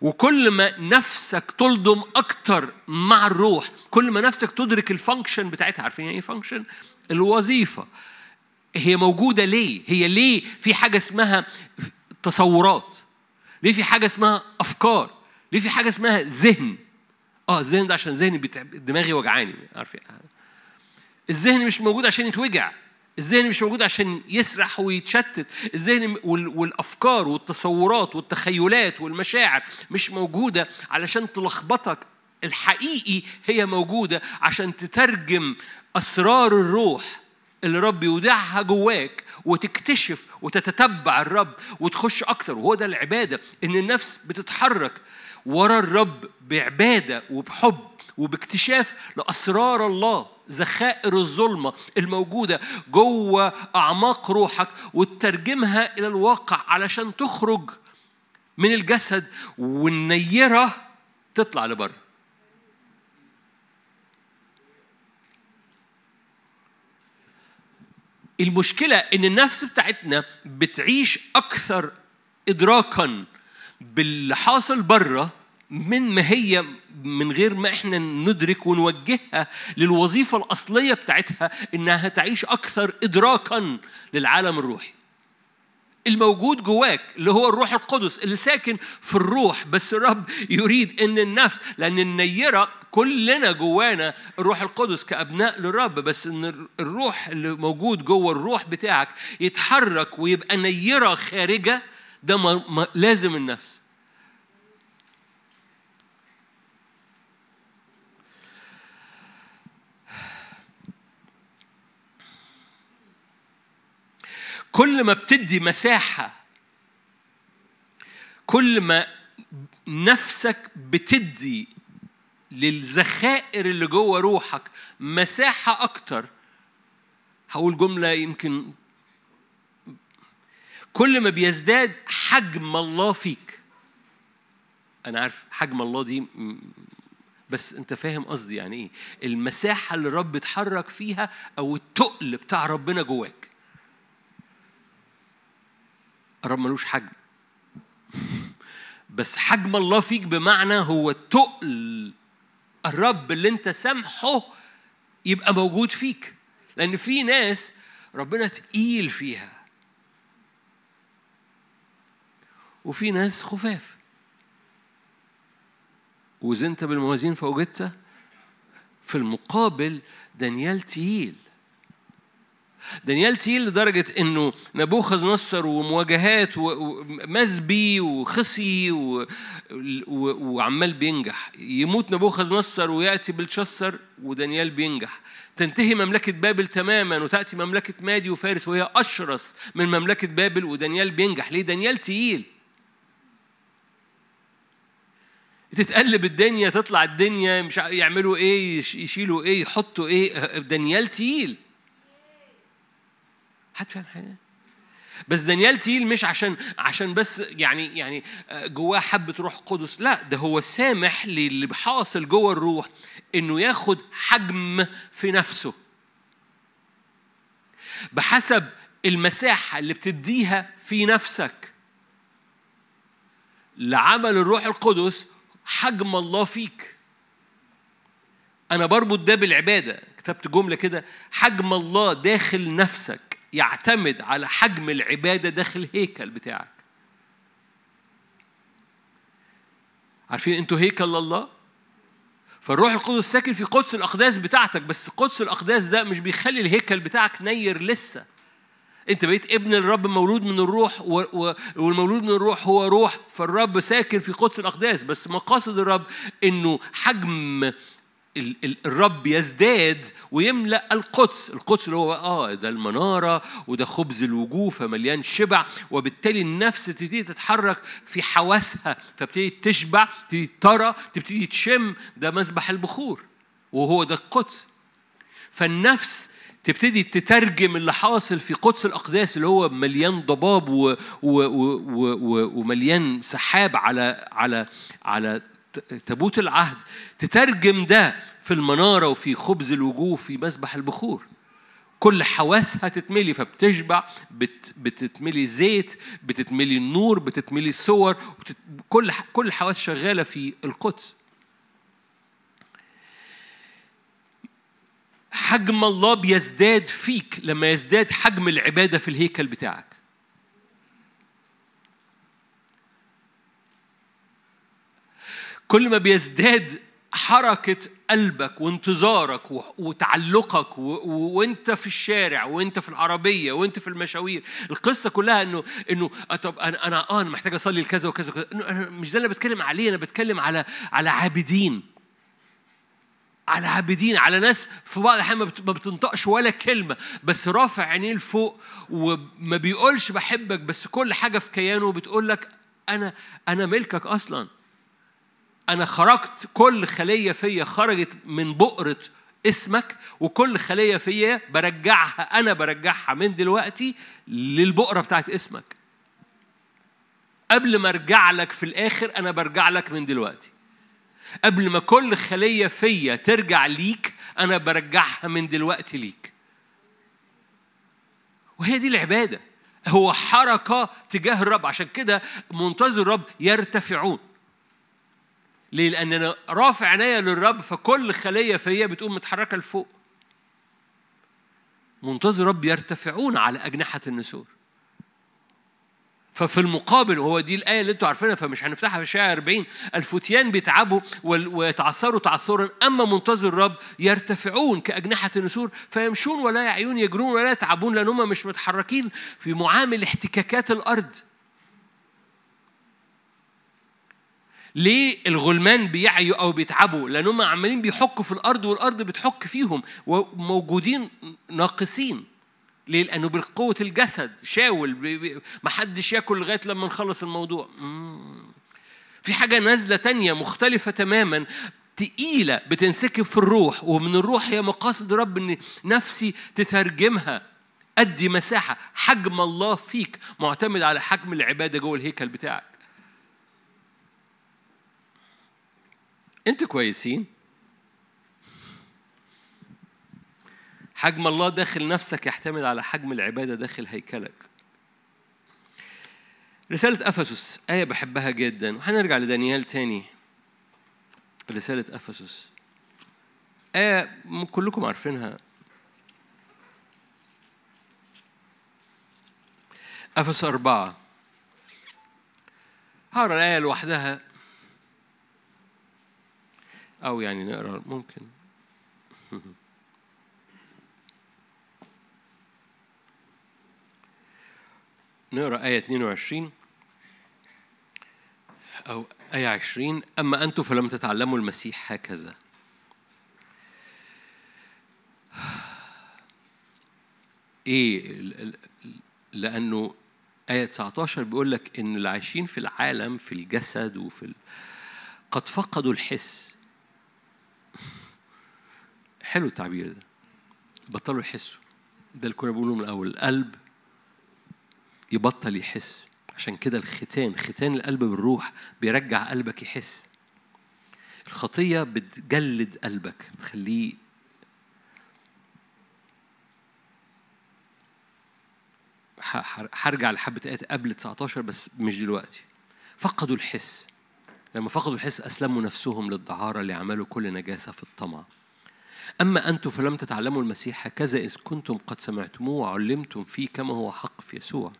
وكل ما نفسك تلضم أكتر مع الروح كل ما نفسك تدرك ال function بتاعتها عارفين يعني إيه function؟ الوظيفة هي موجودة ليه؟ هي ليه في حاجة اسمها تصورات؟ ليه في حاجة اسمها أفكار؟ ليه في حاجة اسمها ذهن؟ آه الذهن ده عشان ذهني دماغي وجعاني عارف الذهن مش موجود عشان يتوجع. الذهن مش موجود عشان يسرح ويتشتت. الذهن والأفكار والتصورات والتخيلات والمشاعر مش موجودة علشان تلخبطك. الحقيقي هي موجودة عشان تترجم أسرار الروح اللي رب يودعها جواك وتكتشف وتتتبع الرب وتخش أكتر. وهو ده العبادة إن النفس بتتحرك ورا الرب بعبادة وبحب وباكتشاف لأسرار الله ذخائر الظلمة الموجودة جوه أعماق روحك وتترجمها إلى الواقع علشان تخرج من الجسد والنيرة تطلع لبره. المشكلة إن النفس بتاعتنا بتعيش أكثر إدراكا باللي حاصل بره من ما هي من غير ما إحنا ندرك ونوجهها للوظيفة الأصلية بتاعتها إنها تعيش أكثر ادراكا للعالم الروحي. الموجود جواك اللي هو الروح القدس اللي ساكن في الروح بس الرب يريد إن النفس لأن النيرة كلنا جوانا الروح القدس كأبناء للرب بس إن الروح اللي موجود جوه الروح بتاعك يتحرك ويبقى نيرة خارجة ده ما لازم النفس. كل ما بتدي مساحة كل ما نفسك بتدي للذخائر اللي جوه روحك مساحة أكتر هقول جملة يمكن كل ما بيزداد حجم الله فيك. أنا عارف حجم الله دي بس أنت فاهم قصدي يعني إيه؟ المساحة اللي الرب اتحرك فيها أو التقل بتاع ربنا جواك. الرب ملوش حجم. بس حجم الله فيك بمعنى هو تقل الرب اللي أنت سامحه يبقى موجود فيك. لأن في ناس ربنا تقيل فيها. وفي ناس خفاف. وزنت بالموازين فوجدت في المقابل دانيال تقيل. دانيال تقيل لدرجة إنه نبوخذ نصر ومواجهات ومزبي وخصي. وعمال بينجح. يموت نبوخذ نصر ويأتي بلشسر ودانيال بينجح. تنتهي مملكة بابل تماما وتأتي مملكة مادي وفارس وهي أشرس من مملكة بابل ودانيال بينجح. ليه؟ دانيال تقيل تتقلب الدنيا تطلع الدنيا مش يعملوا إيه يشيلوا إيه يحطوا إيه دانيال تقيل. حد فاهم حاجة؟ بس دانيال تقيل مش عشان عشان بس يعني يعني جواه حبة روح قدس لا ده هو سامح للي حاصل جوه الروح إنه ياخد حجم في نفسه. بحسب المساحة اللي بتديها في نفسك. لعمل الروح القدس حجم الله فيك. أنا بربط ده بالعبادة. كتبت جملة كده. حجم الله داخل نفسك يعتمد على حجم العبادة داخل الهيكل بتاعك. عارفين أنتوا هيكل الله؟ فالروح القدس ساكن في قدس الأقداس بتاعتك بس قدس الأقداس ده مش بيخلي الهيكل بتاعك نير لسه. انت بقيت ابن الرب مولود من الروح والمولود من الروح هو روح فالرب ساكن في قدس الأقداس. بس مقاصد الرب إنه حجم الرب يزداد ويملأ القدس. القدس اللي هو آه ده المنارة وده خبز الوجوه فمليان شبع وبالتالي النفس تبتدي تتحرك في حواسها فبتبتدي تشبع تبتدي ترى تبتدي تشم ده مسبح البخور وهو ده القدس. فالنفس تبتدي تترجم اللي حاصل في قدس الأقداس اللي هو مليان ضباب و و و و ومليان سحاب على على على تابوت العهد تترجم ده في المنارة وفي خبز الوجوه في مسبح البخور. كل حواسها تتملي فبتشبع بت بتتملي زيت بتتملي النور بتتملي صور كل كل الحواس شغالة في القدس. حجم الله بيزداد فيك لما يزداد حجم العبادة في الهيكل بتاعك. كل ما بيزداد حركة قلبك وانتظارك وتعلقك وانت في الشارع وانت في العربية وانت في المشاوير القصة كلها انه إنه طب أنا أنا آه أنا محتاج أصلي لكذا وكذا وكذا. أنا مش ده اللي بتكلم عليه أنا بتكلم على على عابدين. على عابدين على ناس في بعض الأحيان ما بتنطقش ولا كلمة بس رافع عينيه لفوق وما بيقولش بحبك بس كل حاجة في كيانه بتقول لك أنا أنا ملكك أصلا. أنا خرجت كل خلية فيا خرجت من بؤرة اسمك وكل خلية فيا برجعها أنا برجعها من دلوقتي للبؤرة بتاعت اسمك. قبل ما أرجع لك في الآخر أنا برجع لك من دلوقتي. قبل ما كل خلية فيا ترجع ليك أنا برجعها من دلوقتي ليك. وهي دي العبادة. هو حركة تجاه الرب. عشان كده منتظر الرب يرتفعون. ليه؟ لأن أنا رافع عينيا للرب فكل خلية فيا بتقوم متحركة لفوق. منتظر الرب يرتفعون على أجنحة النسور. ففي المقابل وهو دي الآية اللي أنتوا عارفينها فمش هنفتحها في الشارع 40 الفتيان بيتعبوا ويتعثروا تعثرا أما منتظر الرب يرتفعون كأجنحة النسور فيمشون ولا يعيون يجرون ولا يتعبون لأنهم مش متحركين في معامل احتكاكات الأرض. ليه الغلمان بيعيوا أو بيتعبوا؟ لانهم عمالين بيحكوا في الأرض والأرض بتحك فيهم وموجودين ناقصين. ليه؟ لأنه بالقوة الجسد شاول ما حدش ياكل لغاية لما نخلص الموضوع. في حاجة نازلة تانية مختلفة تماما تقيلة بتنسكب في الروح ومن الروح هي مقاصد رب إن نفسي تترجمها. أدي مساحة. حجم الله فيك معتمد على حجم العبادة جوه الهيكل بتاعك. أنتوا كويسين؟ حجم الله داخل نفسك يحتمل على حجم العبادة داخل هيكلك. رسالة أفسس آية بحبها جدا. وهنرجع لدانيال تاني. رسالة أفسس. آية كلكم عارفينها. أفس أربعة. هقرأ الآية لوحدها. أو يعني نقرأ ممكن. نقرأ آية 22 أو آية 20 أما أنتم فلم تتعلموا المسيح هكذا. إيه لأنه آية 19 بيقول لك إن اللي عايشين في العالم في الجسد وفي ال... قد فقدوا الحس. حلو التعبير ده. بطلوا يحسوا. ده اللي كنا بنقوله من الأول. القلب يبطل يحس. عشان كده الختان ختان القلب بالروح بيرجع قلبك يحس. الخطية بتجلد قلبك بتخليه هرجع لحبة آيات قبل 19 بس مش دلوقتي. فقدوا الحس. لما فقدوا الحس أسلموا نفسهم للدعارة ليعملوا كل نجاسة في الطمع. أما أنتم فلم تتعلموا المسيح هكذا إذ كنتم قد سمعتموه وعلمتم فيه كما هو حق في يسوع.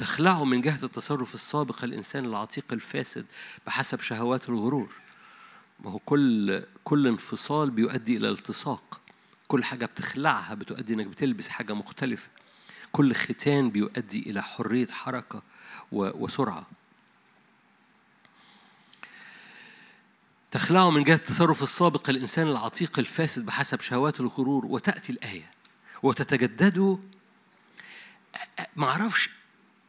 تخلعوا من جهة التصرف السابق الإنسان العتيق الفاسد بحسب شهوات الغرور. ما هو كل كل انفصال بيؤدي إلى التصاق كل حاجة بتخلعها بتؤدي إنك بتلبس حاجة مختلفة. كل ختان بيؤدي إلى حرية حركة وسرعة. تخلعوا من جهة التصرف السابق الإنسان العتيق الفاسد بحسب شهوات الغرور وتأتي الآية. وتتجددوا معرفش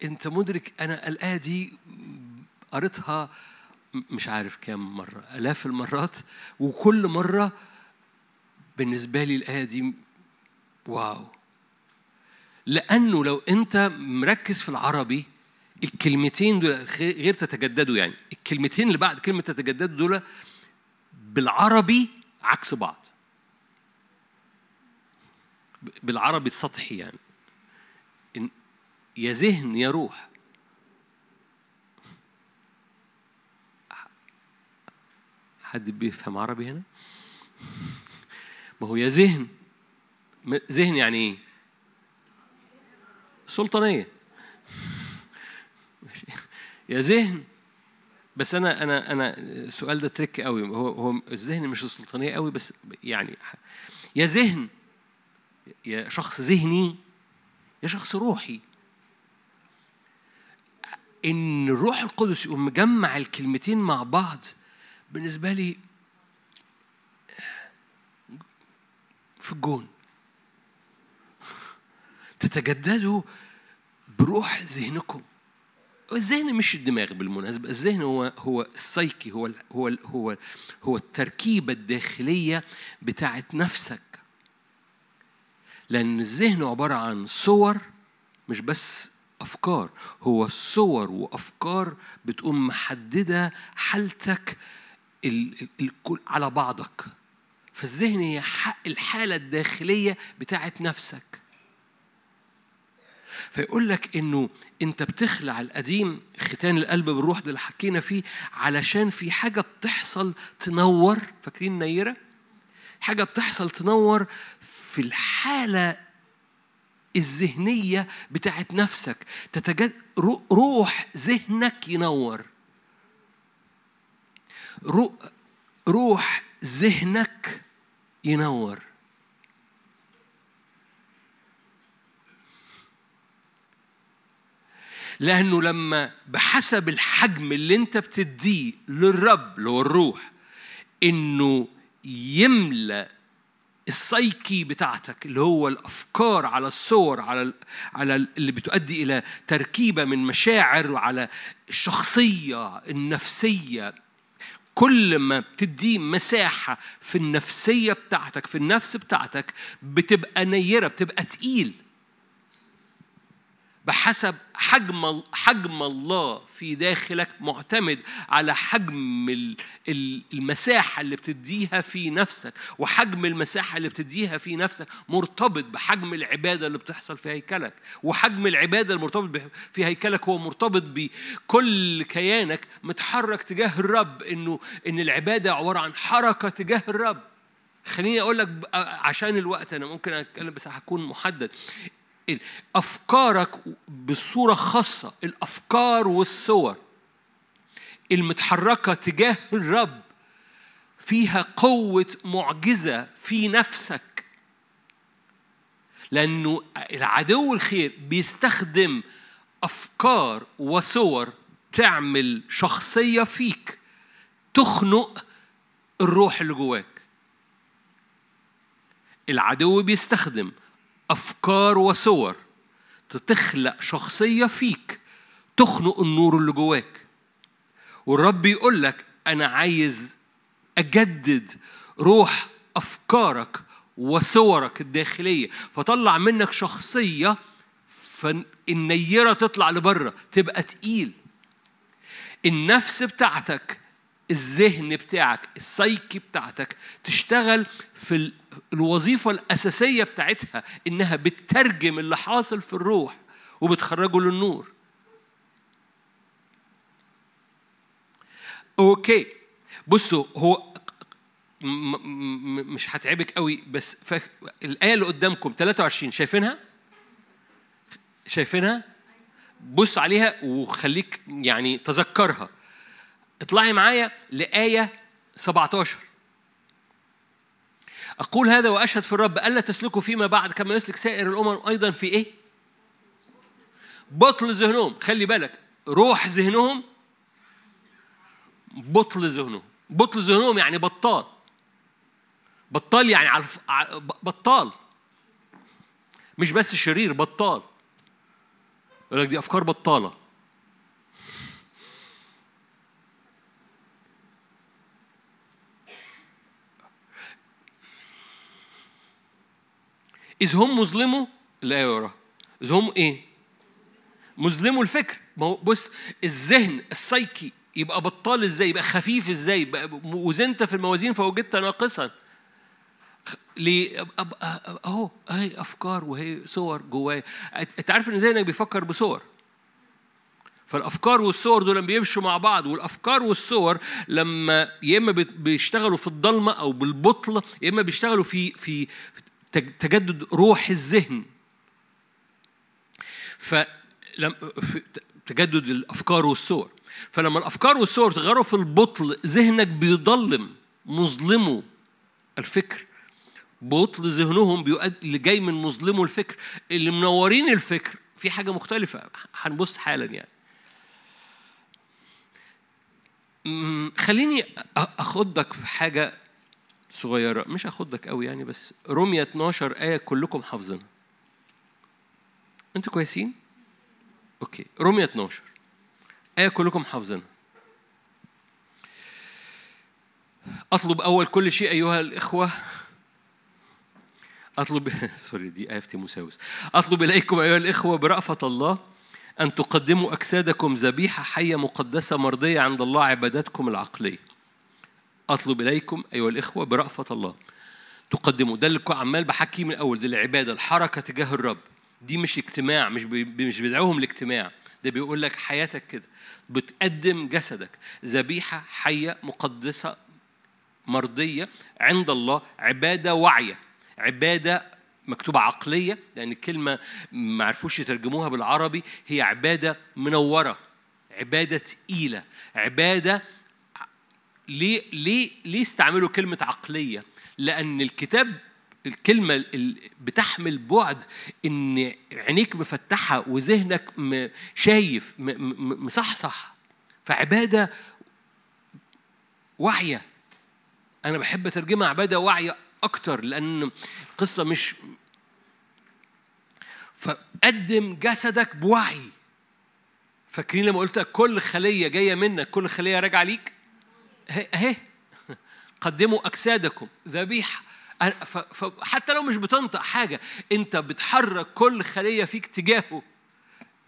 أنت مدرك أنا الآية دي قريتها مش عارف كام مرة آلاف المرات وكل مرة بالنسبة لي الآية دي واو. لأنه لو أنت مركز في العربي الكلمتين دول غير تتجددوا يعني. الكلمتين اللي بعد كلمة تتجددوا دول بالعربي عكس بعض. بالعربي السطحي يعني. يا ذهن يا روح. حد بيفهم عربي هنا؟ ما هو يا ذهن. ذهن يعني إيه؟ سلطانية. يا ذهن. بس أنا أنا أنا السؤال ده تريك قوي. هو هو الذهن مش السلطانية قوي بس يعني يا ذهن. يا شخص ذهني يا شخص روحي. إن الروح القدس يقوم مجمع الكلمتين مع بعض بالنسبة لي في الجون. تتجددوا بروح ذهنكم. الذهن مش الدماغ بالمناسبة الذهن هو هو السايكي هو هو هو هو التركيبة الداخلية بتاعت نفسك. لأن الذهن عبارة عن صور مش بس أفكار. هو صور وأفكار بتقوم محددة حالتك الكل على بعضك. فالذهن هي الحالة الداخلية بتاعت نفسك. فيقول لك إنه أنت بتخلع القديم ختان القلب بالروح ده اللي حكينا فيه علشان في حاجة بتحصل تنور. فاكرين نيره حاجة بتحصل تنور في الحالة الذهنية بتاعت نفسك. تتجد روح ذهنك ينور. روح ذهنك ينور. لأنه لما بحسب الحجم اللي أنت بتديه للرب اللي هو الروح إنه يملى السايكي بتاعتك اللي هو الأفكار على الصور على على اللي بتؤدي إلى تركيبة من مشاعر وعلى الشخصية النفسية. كل ما بتدي مساحة في النفسية بتاعتك في النفس بتاعتك بتبقى نيرة بتبقى تقيل. بحسب حجم حجم الله في داخلك معتمد على حجم المساحة اللي بتديها في نفسك وحجم المساحة اللي بتديها في نفسك مرتبط بحجم العبادة اللي بتحصل في هيكلك وحجم العبادة المرتبط في هيكلك هو مرتبط بكل كيانك متحرك تجاه الرب إنه إن العبادة عبارة عن حركة تجاه الرب. خليني أقول لك عشان الوقت أنا ممكن أتكلم بس هكون محدد. أفكارك بصورة خاصة الأفكار والصور المتحركة تجاه الرب فيها قوة معجزة في نفسك. لأنه العدو الخير بيستخدم أفكار وصور تعمل شخصية فيك تخنق الروح اللي جواك. العدو بيستخدم أفكار وصور تخلق شخصية فيك تخنق النور اللي جواك. والرب يقول لك أنا عايز أجدد روح أفكارك وصورك الداخلية. فطلع منك شخصية فالنيرة تطلع لبره تبقى تقيل. النفس بتاعتك الذهن بتاعك السايكي بتاعتك تشتغل في الوظيفة الأساسية بتاعتها إنها بتترجم اللي حاصل في الروح وبتخرجه للنور أوكي بصوا هو مش هتعبك قوي بس الآية اللي قدامكم 23 شايفينها؟ شايفينها؟ بص عليها وخليك يعني تذكرها اطلعي معايا لآية 17 أقول هذا وأشهد في الرب ألا تسلكوا فيما بعد كما يسلك سائر الأمم أيضا في إيه؟ بطل ذهنهم. خلي بالك روح ذهنهم بطل ذهنهم. بطل ذهنهم يعني بطال. بطال يعني على بطال. مش بس شرير بطال. يقول لك دي أفكار بطالة. إذ هم مظلموا الآية وراها إذ هم إيه؟ مظلموا الفكر. ما هو بص الذهن السايكي يبقى بطال إزاي؟ يبقى خفيف إزاي؟ وزنت في الموازين فوجدت ناقصا. ليه؟ أهو أهي أفكار وهي صور جوايا. أنت عارف إن ذهنك بيفكر بصور. فالأفكار والصور دول بيمشوا مع بعض والأفكار والصور لما يا إما بيشتغلوا في الضلمة أو بالبطل يا إما بيشتغلوا في في تجدد روح الذهن. في تجدد الأفكار والصور فلما الأفكار والصور تغيروا في البطل ذهنك بيضلم مظلمه الفكر. بطل ذهنهم بيؤدي اللي جاي من مظلمه الفكر. اللي منورين الفكر في حاجة مختلفة. هنبص حالا يعني. خليني اخدك في حاجة صغيرة. مش هاخدك قوي يعني بس رمية 12 آية كلكم حافظينها. أنتوا كويسين؟ أوكي. رمية 12 آية كلكم حافظينها. أطلب أول كل شيء أيها الإخوة. أطلب سوري دي آية تيموساوس. أطلب إليكم أيها الإخوة برأفة الله أن تقدموا أجسادكم ذبيحة حية مقدسة مرضية عند الله عبادتكم العقلية. أطلب إليكم أيها الإخوة برأفة الله. تقدموا. ده اللي عمال بحكي من الأول. دي العبادة الحركة تجاه الرب. دي مش اجتماع مش بي مش بيدعوهم لاجتماع ده بيقول لك حياتك كده. بتقدم جسدك. ذبيحة حية مقدسة مرضية عند الله. عبادة واعية. عبادة مكتوبة عقلية لأن الكلمة ما عرفوش يترجموها بالعربي. هي عبادة منورة. عبادة تقيلة. عبادة ليه ليه ليه استعملوا كلمة عقلية؟ لأن الكتاب الكلمة بتحمل بعد إن عينيك مفتحة وذهنك شايف مصحصح. فعبادة واعية. أنا بحب أترجمها عبادة واعية أكتر لأن القصة مش فقدم جسدك بوعي. فاكرين لما قلت كل خلية جاية منك كل خلية راجعة ليك؟ اهي قدموا أجسادكم. ذبيحة. فحتى لو مش بتنطق حاجة أنت بتحرك كل خلية فيك تجاهه.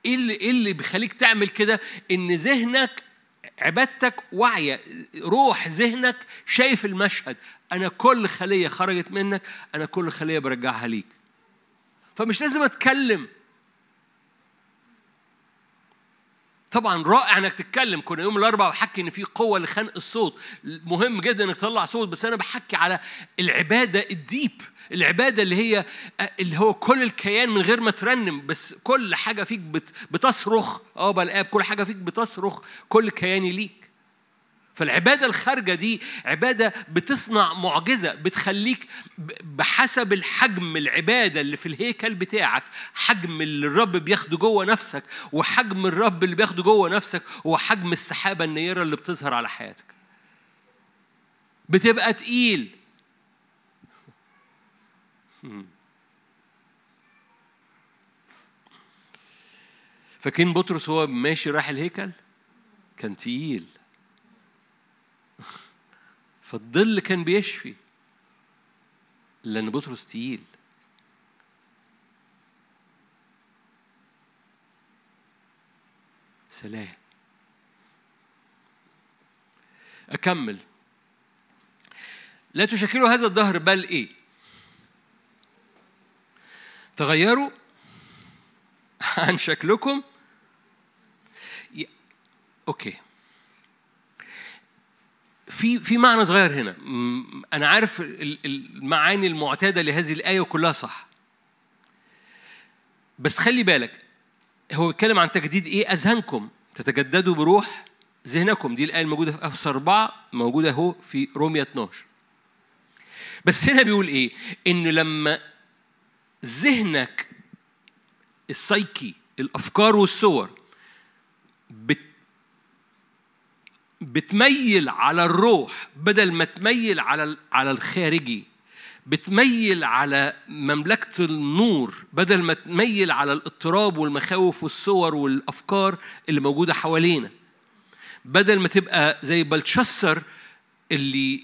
إيه اللي إيه اللي بيخليك تعمل كده؟ إن ذهنك عبادتك واعية. روح ذهنك شايف المشهد. أنا كل خلية خرجت منك أنا كل خلية برجعها ليك. فمش لازم أتكلم. طبعا رائع إنك تتكلم. كنا يوم الأربعاء بحكي إن في قوة لخنق الصوت. مهم جدا إنك تطلع صوت بس أنا بحكي على العبادة الديب العبادة اللي هي اللي هو كل الكيان من غير ما ترنم بس كل حاجة فيك بتصرخ. آه بالاب كل حاجة فيك بتصرخ. كل كياني ليك. فالعبادة الخارجة دي عبادة بتصنع معجزة بتخليك بحسب الحجم العبادة اللي في الهيكل بتاعك حجم اللي الرب بياخده جوه نفسك وحجم الرب اللي بياخده جوه نفسك هو حجم السحابة النيرة اللي بتظهر على حياتك. بتبقى تقيل. فاكرين بطرس هو ماشي رايح الهيكل؟ كان تقيل. فالظل كان بيشفي. لأن بطرس تقيل. سلام. أكمل. لا تشكلوا هذا الظهر بل إيه؟ تغيروا عن شكلكم. أوكي. في في معنى صغير هنا. أنا عارف المعاني المعتادة لهذه الآية وكلها صح. بس خلي بالك هو بيتكلم عن تجديد إيه؟ أذهانكم. تتجددوا بروح ذهنكم. دي الآية الموجودة في افسر 4 موجودة أهو في روميا 12 بس هنا بيقول إيه؟ إنه لما ذهنك السايكي الأفكار والصور بت بتميل على الروح بدل ما تميل على على الخارجي. بتميل على مملكة النور بدل ما تميل على الاضطراب والمخاوف والصور والأفكار اللي موجودة حوالينا. بدل ما تبقى زي بلتشسر اللي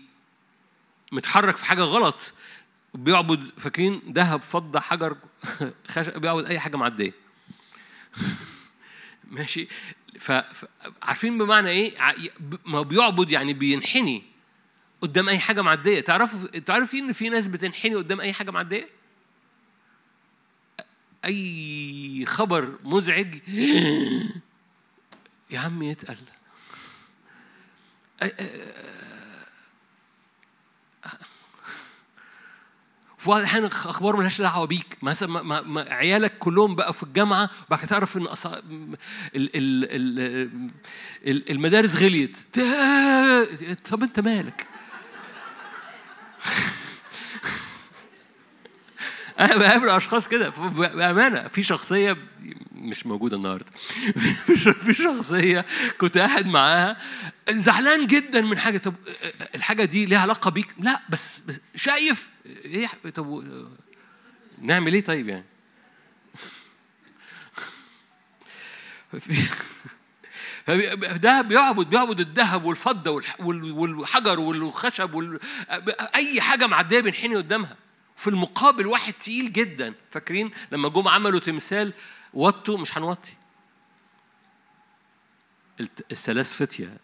متحرك في حاجة غلط بيعبد فاكرين؟ ذهب فضة حجر خشب بيعبد أي حاجة معدية. ماشي؟ فعارفين بمعنى إيه؟ ما بيعبد يعني بينحني قدام أي حاجة معدية. تعرفوا تعرفين إن في ناس بتنحني قدام أي حاجة معدية؟ أي خبر مزعج يا عم يتقل في بعض الاحيان أخبار ملهاش دعوة بيك. مثلا ما ما عيالك كلهم بقى في الجامعة وبعد كده تعرف إن. ال... ال... ال... المدارس غليت. طب أنت مالك؟ أنا بقابل اشخاص كده. بأمانة في شخصية مش موجودة النهارده. في شخصية كنت قاعد معاها زعلان جدا من حاجة طب الحاجة دي ليها علاقة بيك؟ لا بس, بس شايف. إيه طب نعمل إيه طيب يعني؟ ده بيعبد بيعبد الذهب والفضة والحجر والخشب وال... أي حاجة معدية بينحني قدامها. في المقابل واحد تقيل جدا. فاكرين لما جم عملوا تمثال وطوا؟ مش هنوطي. الثلاث فتية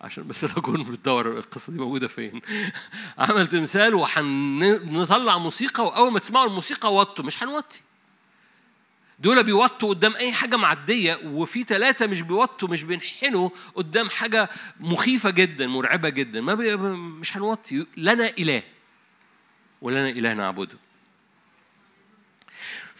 عشان بس اكون بتدور القصة دي موجودة فين. عمل تمثال وهنطلع موسيقى وأول ما تسمعوا الموسيقى وطوا مش هنوطي. دول بيوطوا قدام أي حاجة معدية وفي ثلاثة مش بيوطوا مش بينحنوا قدام حاجة مخيفة جدا مرعبة جدا. ما بي... مش هنوطي. لنا إله. ولنا إله نعبده.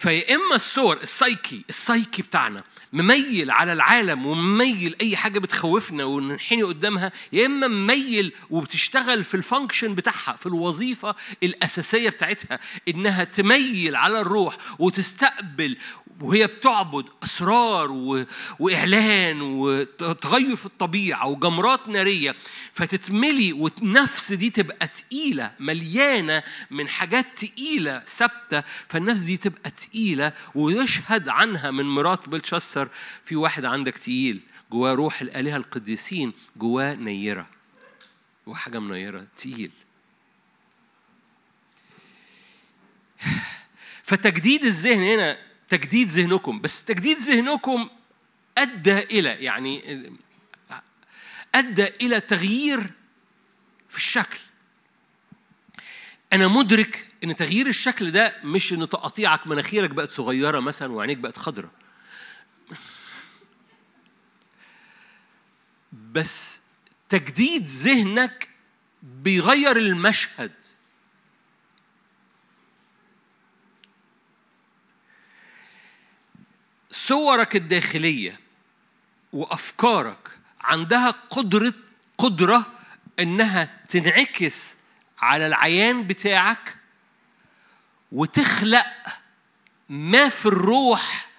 فيا إما الصور السايكي السايكي بتاعنا مميل على العالم ومميل أي حاجة بتخوفنا وننحني قدامها يا إما مميل وبتشتغل في الفانكشن بتاعها في الوظيفة الأساسية بتاعتها إنها تميل على الروح وتستقبل وهي بتعبد أسرار و... وإعلان وتغير في الطبيعة وجمرات نارية. فتتملي والنفس دي تبقى تقيلة مليانة من حاجات تقيلة ثابتة فالنفس دي تبقى تقيلة ويشهد عنها من مرات بلشسر في واحد عندك تقيل جواه روح الآلهة القديسين جواه نيرة. جواه حاجة منيره تقيل. فتجديد الذهن هنا تجديد ذهنكم بس تجديد ذهنكم أدى إلى يعني أدى إلى تغيير في الشكل. أنا مدرك إن تغيير الشكل ده مش إن تقطيعك مناخيرك بقت صغيرة مثلا وعينيك بقت خضرة بس تجديد ذهنك بيغير المشهد. صورك الداخلية وأفكارك عندها قدرة قدرة إنها تنعكس على العيان بتاعك وتخلق ما في الروح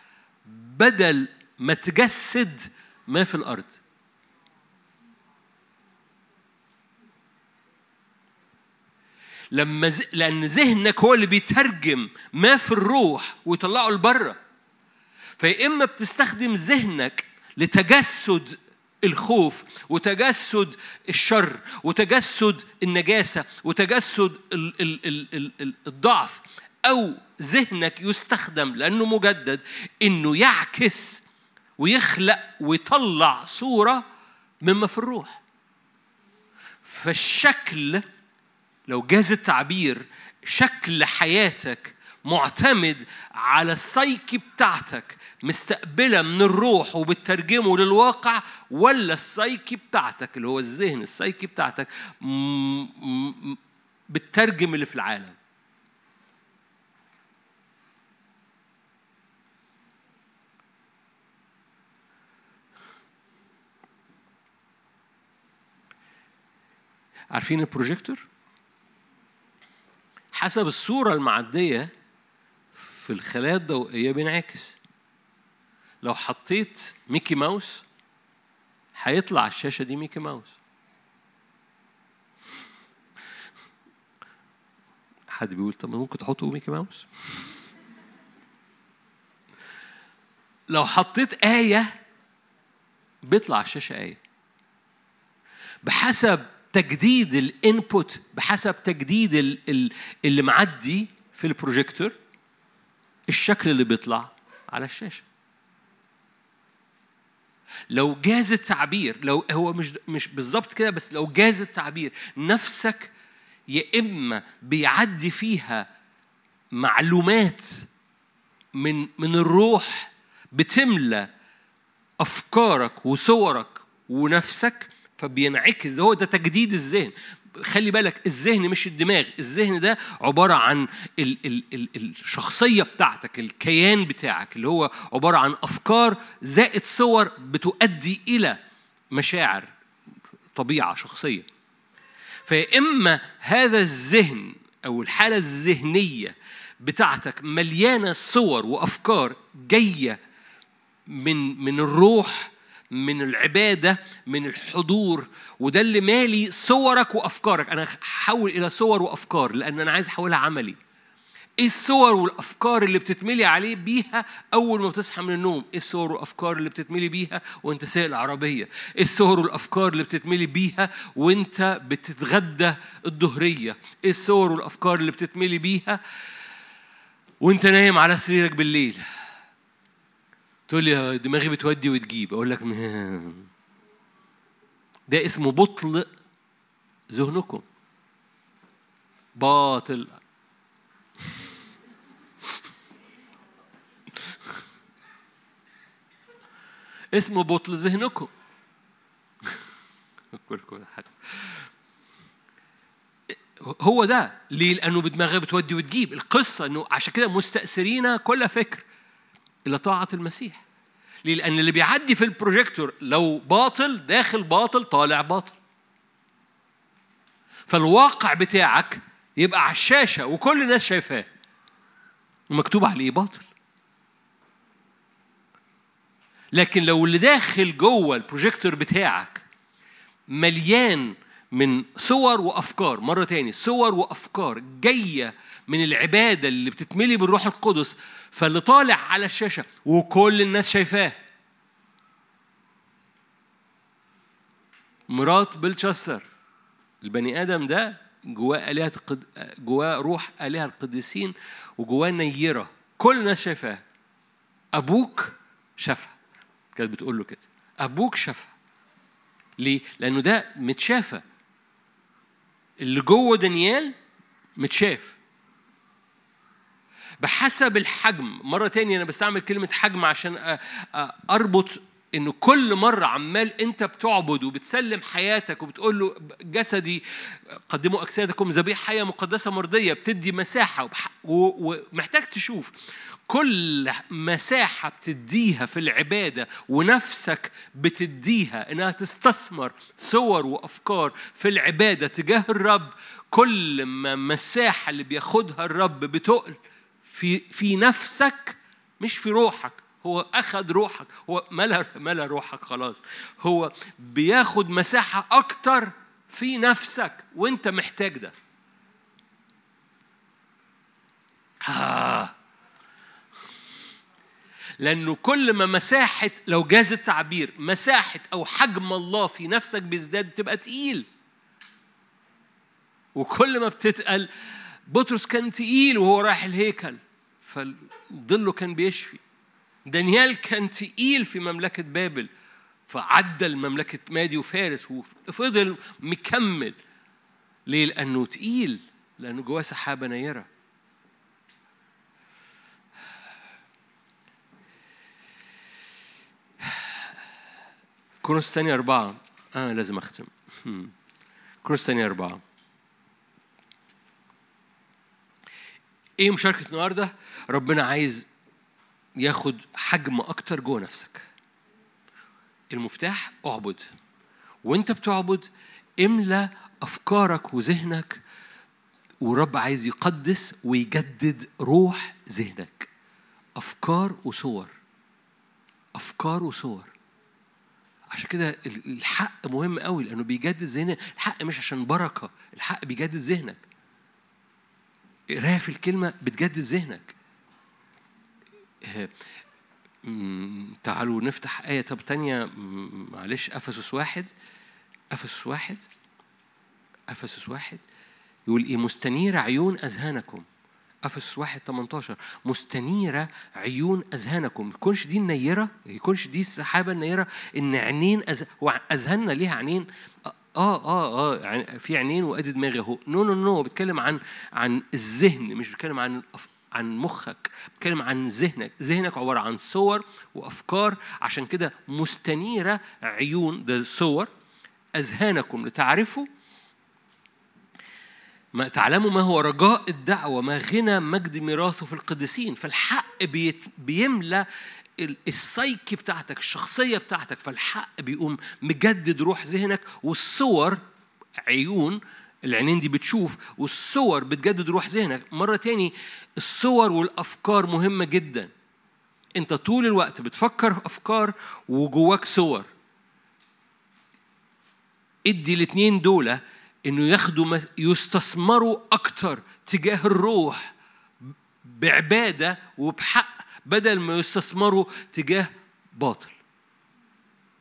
بدل ما تجسد ما في الأرض. لما ز... لأن ذهنك هو اللي بيترجم ما في الروح ويطلعه لبره. فيا إما بتستخدم ذهنك لتجسد الخوف وتجسد الشر وتجسد النجاسة وتجسد ال ال ال ال الضعف أو ذهنك يستخدم لأنه مجدد إنه يعكس ويخلق ويطلع صورة مما في الروح. فالشكل لو جاز التعبير شكل حياتك معتمد على السايكي بتاعتك مستقبلة من الروح وبترجمه للواقع ولا السايكي بتاعتك اللي هو الذهن السايكي بتاعتك بتترجم اللي في العالم. عارفين البروجيكتور؟ حسب الصورة المعدية في الخلايا الضوئية بينعكس. لو حطيت ميكي ماوس هيطلع الشاشة دي ميكي ماوس. حد بيقول طب ممكن تحطوا ميكي ماوس؟ لو حطيت آية بيطلع الشاشة آية. بحسب تجديد ال input بحسب تجديد اللي معدي في البروجيكتور الشكل اللي بيطلع على الشاشة. لو جاز التعبير لو هو مش مش بالظبط كده بس لو جاز التعبير نفسك يا إما بيعدي فيها معلومات من من الروح بتملى أفكارك وصورك ونفسك فبينعكس هو ده تجديد الذهن. خلي بالك الذهن مش الدماغ. الذهن ده عبارة عن ال ال ال الشخصية بتاعتك الكيان بتاعك اللي هو عبارة عن أفكار زائد صور بتؤدي إلى مشاعر طبيعة شخصية. فإما هذا الذهن أو الحالة الذهنية بتاعتك مليانة صور وأفكار جاية من من الروح من العبادة من الحضور وده اللي مالي صورك وأفكارك. أنا هحول إلى صور وأفكار لأن أنا عايز أحولها عملي. إيه الصور والأفكار اللي بتتملي عليه بيها أول ما بتصحى من النوم؟ إيه الصور والأفكار اللي بتتملي بيها وأنت سايق العربية؟ إيه الصور والأفكار اللي بتتملي بيها وأنت بتتغدى الظهريه إيه الصور والأفكار اللي بتتملي بيها وأنت نايم على سريرك بالليل؟ تقول لي دماغي بتودي وتجيب. أقول لك ده اسمه بطل ذهنكم. باطل. اسمه بطل ذهنكم. هو ده ليه؟ لأنه بدماغه بتودي وتجيب. القصة إنه عشان كده مستأثرين كل فكر. إلى طاعة المسيح. ليه؟ لأن اللي بيعدي في البروجيكتور لو باطل داخل باطل طالع باطل. فالواقع بتاعك يبقى على الشاشة وكل الناس شايفاه. ومكتوب عليه باطل. لكن لو اللي داخل جوه البروجيكتور بتاعك مليان من صور وأفكار مرة تاني صور وأفكار جاية من العبادة اللي بتتملي بالروح القدس فاللي طالع على الشاشة وكل الناس شايفاه. مرات بلشسر البني آدم ده جواه آلهة القد... جواه روح آلهة القديسين وجواه نيرة كل الناس شايفاه. أبوك شافها كانت بتقول له كده. أبوك شافها. ليه؟ لأنه ده متشافى اللي جوه دانيال متشاف. بحسب الحجم مرة تانية أنا بستعمل كلمة حجم عشان أربط انه كل مرة عمال أنت بتعبد وبتسلم حياتك وبتقول له جسدي قدموا أجسادكم ذبيحة حية مقدسة مرضية بتدي مساحة ومحتاج تشوف. كل مساحة بتديها في العبادة ونفسك بتديها إنها تستثمر صور وأفكار في العبادة تجاه الرب. كل ما مساحة اللي بياخدها الرب بتقل في في نفسك مش في روحك. هو أخذ روحك. هو ملا ملا روحك خلاص. هو بياخد مساحة أكتر في نفسك وأنت محتاج ده. آه. لأنه كل ما مساحة لو جاز التعبير مساحة أو حجم الله في نفسك بيزداد تبقى تقيل. وكل ما بتتقل بطرس كان تقيل وهو رايح الهيكل فظله كان بيشفي. دانيال كان تقيل في مملكة بابل فعدى المملكة مادي وفارس وفضل مكمل. ليه؟ لأنه تقيل لأنه جواه سحابة نيرة. كروس ثانية أربعة. آه لازم أختم. كروس ثانية أربعة. إيه مشاركة النهاردة؟ ربنا عايز ياخد حجم أكتر جوه نفسك. المفتاح أعبد. وأنت بتعبد املى أفكارك وذهنك ورب عايز يقدس ويجدد روح ذهنك. أفكار وصور. أفكار وصور. عشان كده الحق مهم قوي لأنه بيجدد ذهنك. الحق مش عشان بركة الحق بيجدد ذهنك. قراية في الكلمة بتجدد ذهنك. تعالوا نفتح آية طب تانية. معلش. أفسس واحد. أفسس واحد. أفسس واحد. يقول إيه؟ مستنير عيون أذهانكم. أفسس واحد 18 مستنيرة عيون أذهانكم. يكونش دي النيرة؟ يكونش دي السحابة النيرة؟ إن عينين أز... أذهاننا ليها عينين؟ آه آه آه في عينين وأدي دماغي أهو. no no no بيتكلم عن عن الذهن مش بيتكلم عن عن مخك بتكلم عن ذهنك. ذهنك عبارة عن صور وأفكار عشان كده مستنيرة عيون. ده صور. أذهانكم لتعرفوا ما تعلموا ما هو رجاء الدعوة ما غنى مجد ميراثه في القديسين. فالحق بيملى السايكي بتاعتك الشخصية بتاعتك. فالحق بيقوم مجدد روح ذهنك والصور عيون العينين دي بتشوف والصور بتجدد روح ذهنك. مرة تاني الصور والأفكار مهمة جدا. أنت طول الوقت بتفكر أفكار وجواك صور. ادي الاثنين دول إنه ياخدوا يستثمروا أكتر تجاه الروح بعبادة وبحق بدل ما يستثمروا تجاه باطل.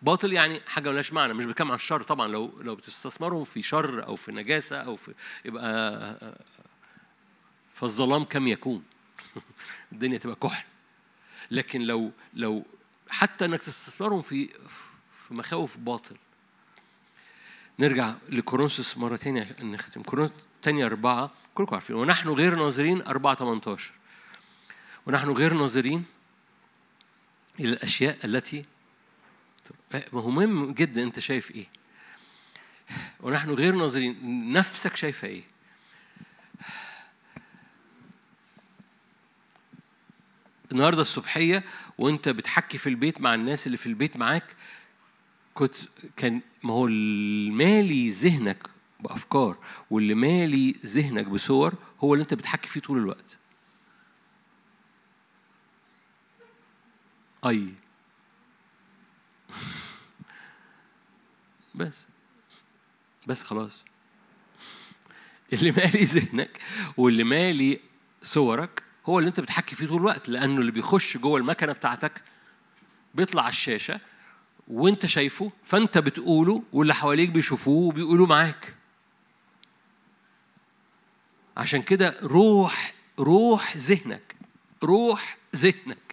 باطل يعني حاجة ملهاش معنى مش بتكلم عن الشر طبعا لو لو بتستثمروا في شر أو في نجاسة أو في يبقى فالظلام كم يكون. الدنيا تبقى كحل. لكن لو لو حتى إنك تستثمرهم في في مخاوف باطل. نرجع لكورنثوس مرة تانية عشان نختم. كورنثوس تانية أربعة كلكم عارفين. ونحن غير ناظرين أربعة 18 ونحن غير ناظرين إلى الأشياء التي ما هو مهم جدا انت شايف إيه. ونحن غير ناظرين نفسك شايفة إيه. النهارده الصبحية وانت بتحكي في البيت مع الناس اللي في البيت معاك كنت كان ما هو المالي ذهنك بأفكار واللي مالي ذهنك بصور هو اللي انت بتحكي فيه طول الوقت. أي. بس. بس خلاص. اللي مالي ذهنك واللي مالي صورك هو اللي انت بتحكي فيه طول الوقت لأنه اللي بيخش جوه المكنة بتاعتك بيطلع على الشاشة وانت شايفه فانت بتقوله واللي حواليك بيشوفوه وبيقولوا معاك. عشان كده روح روح ذهنك روح ذهنك.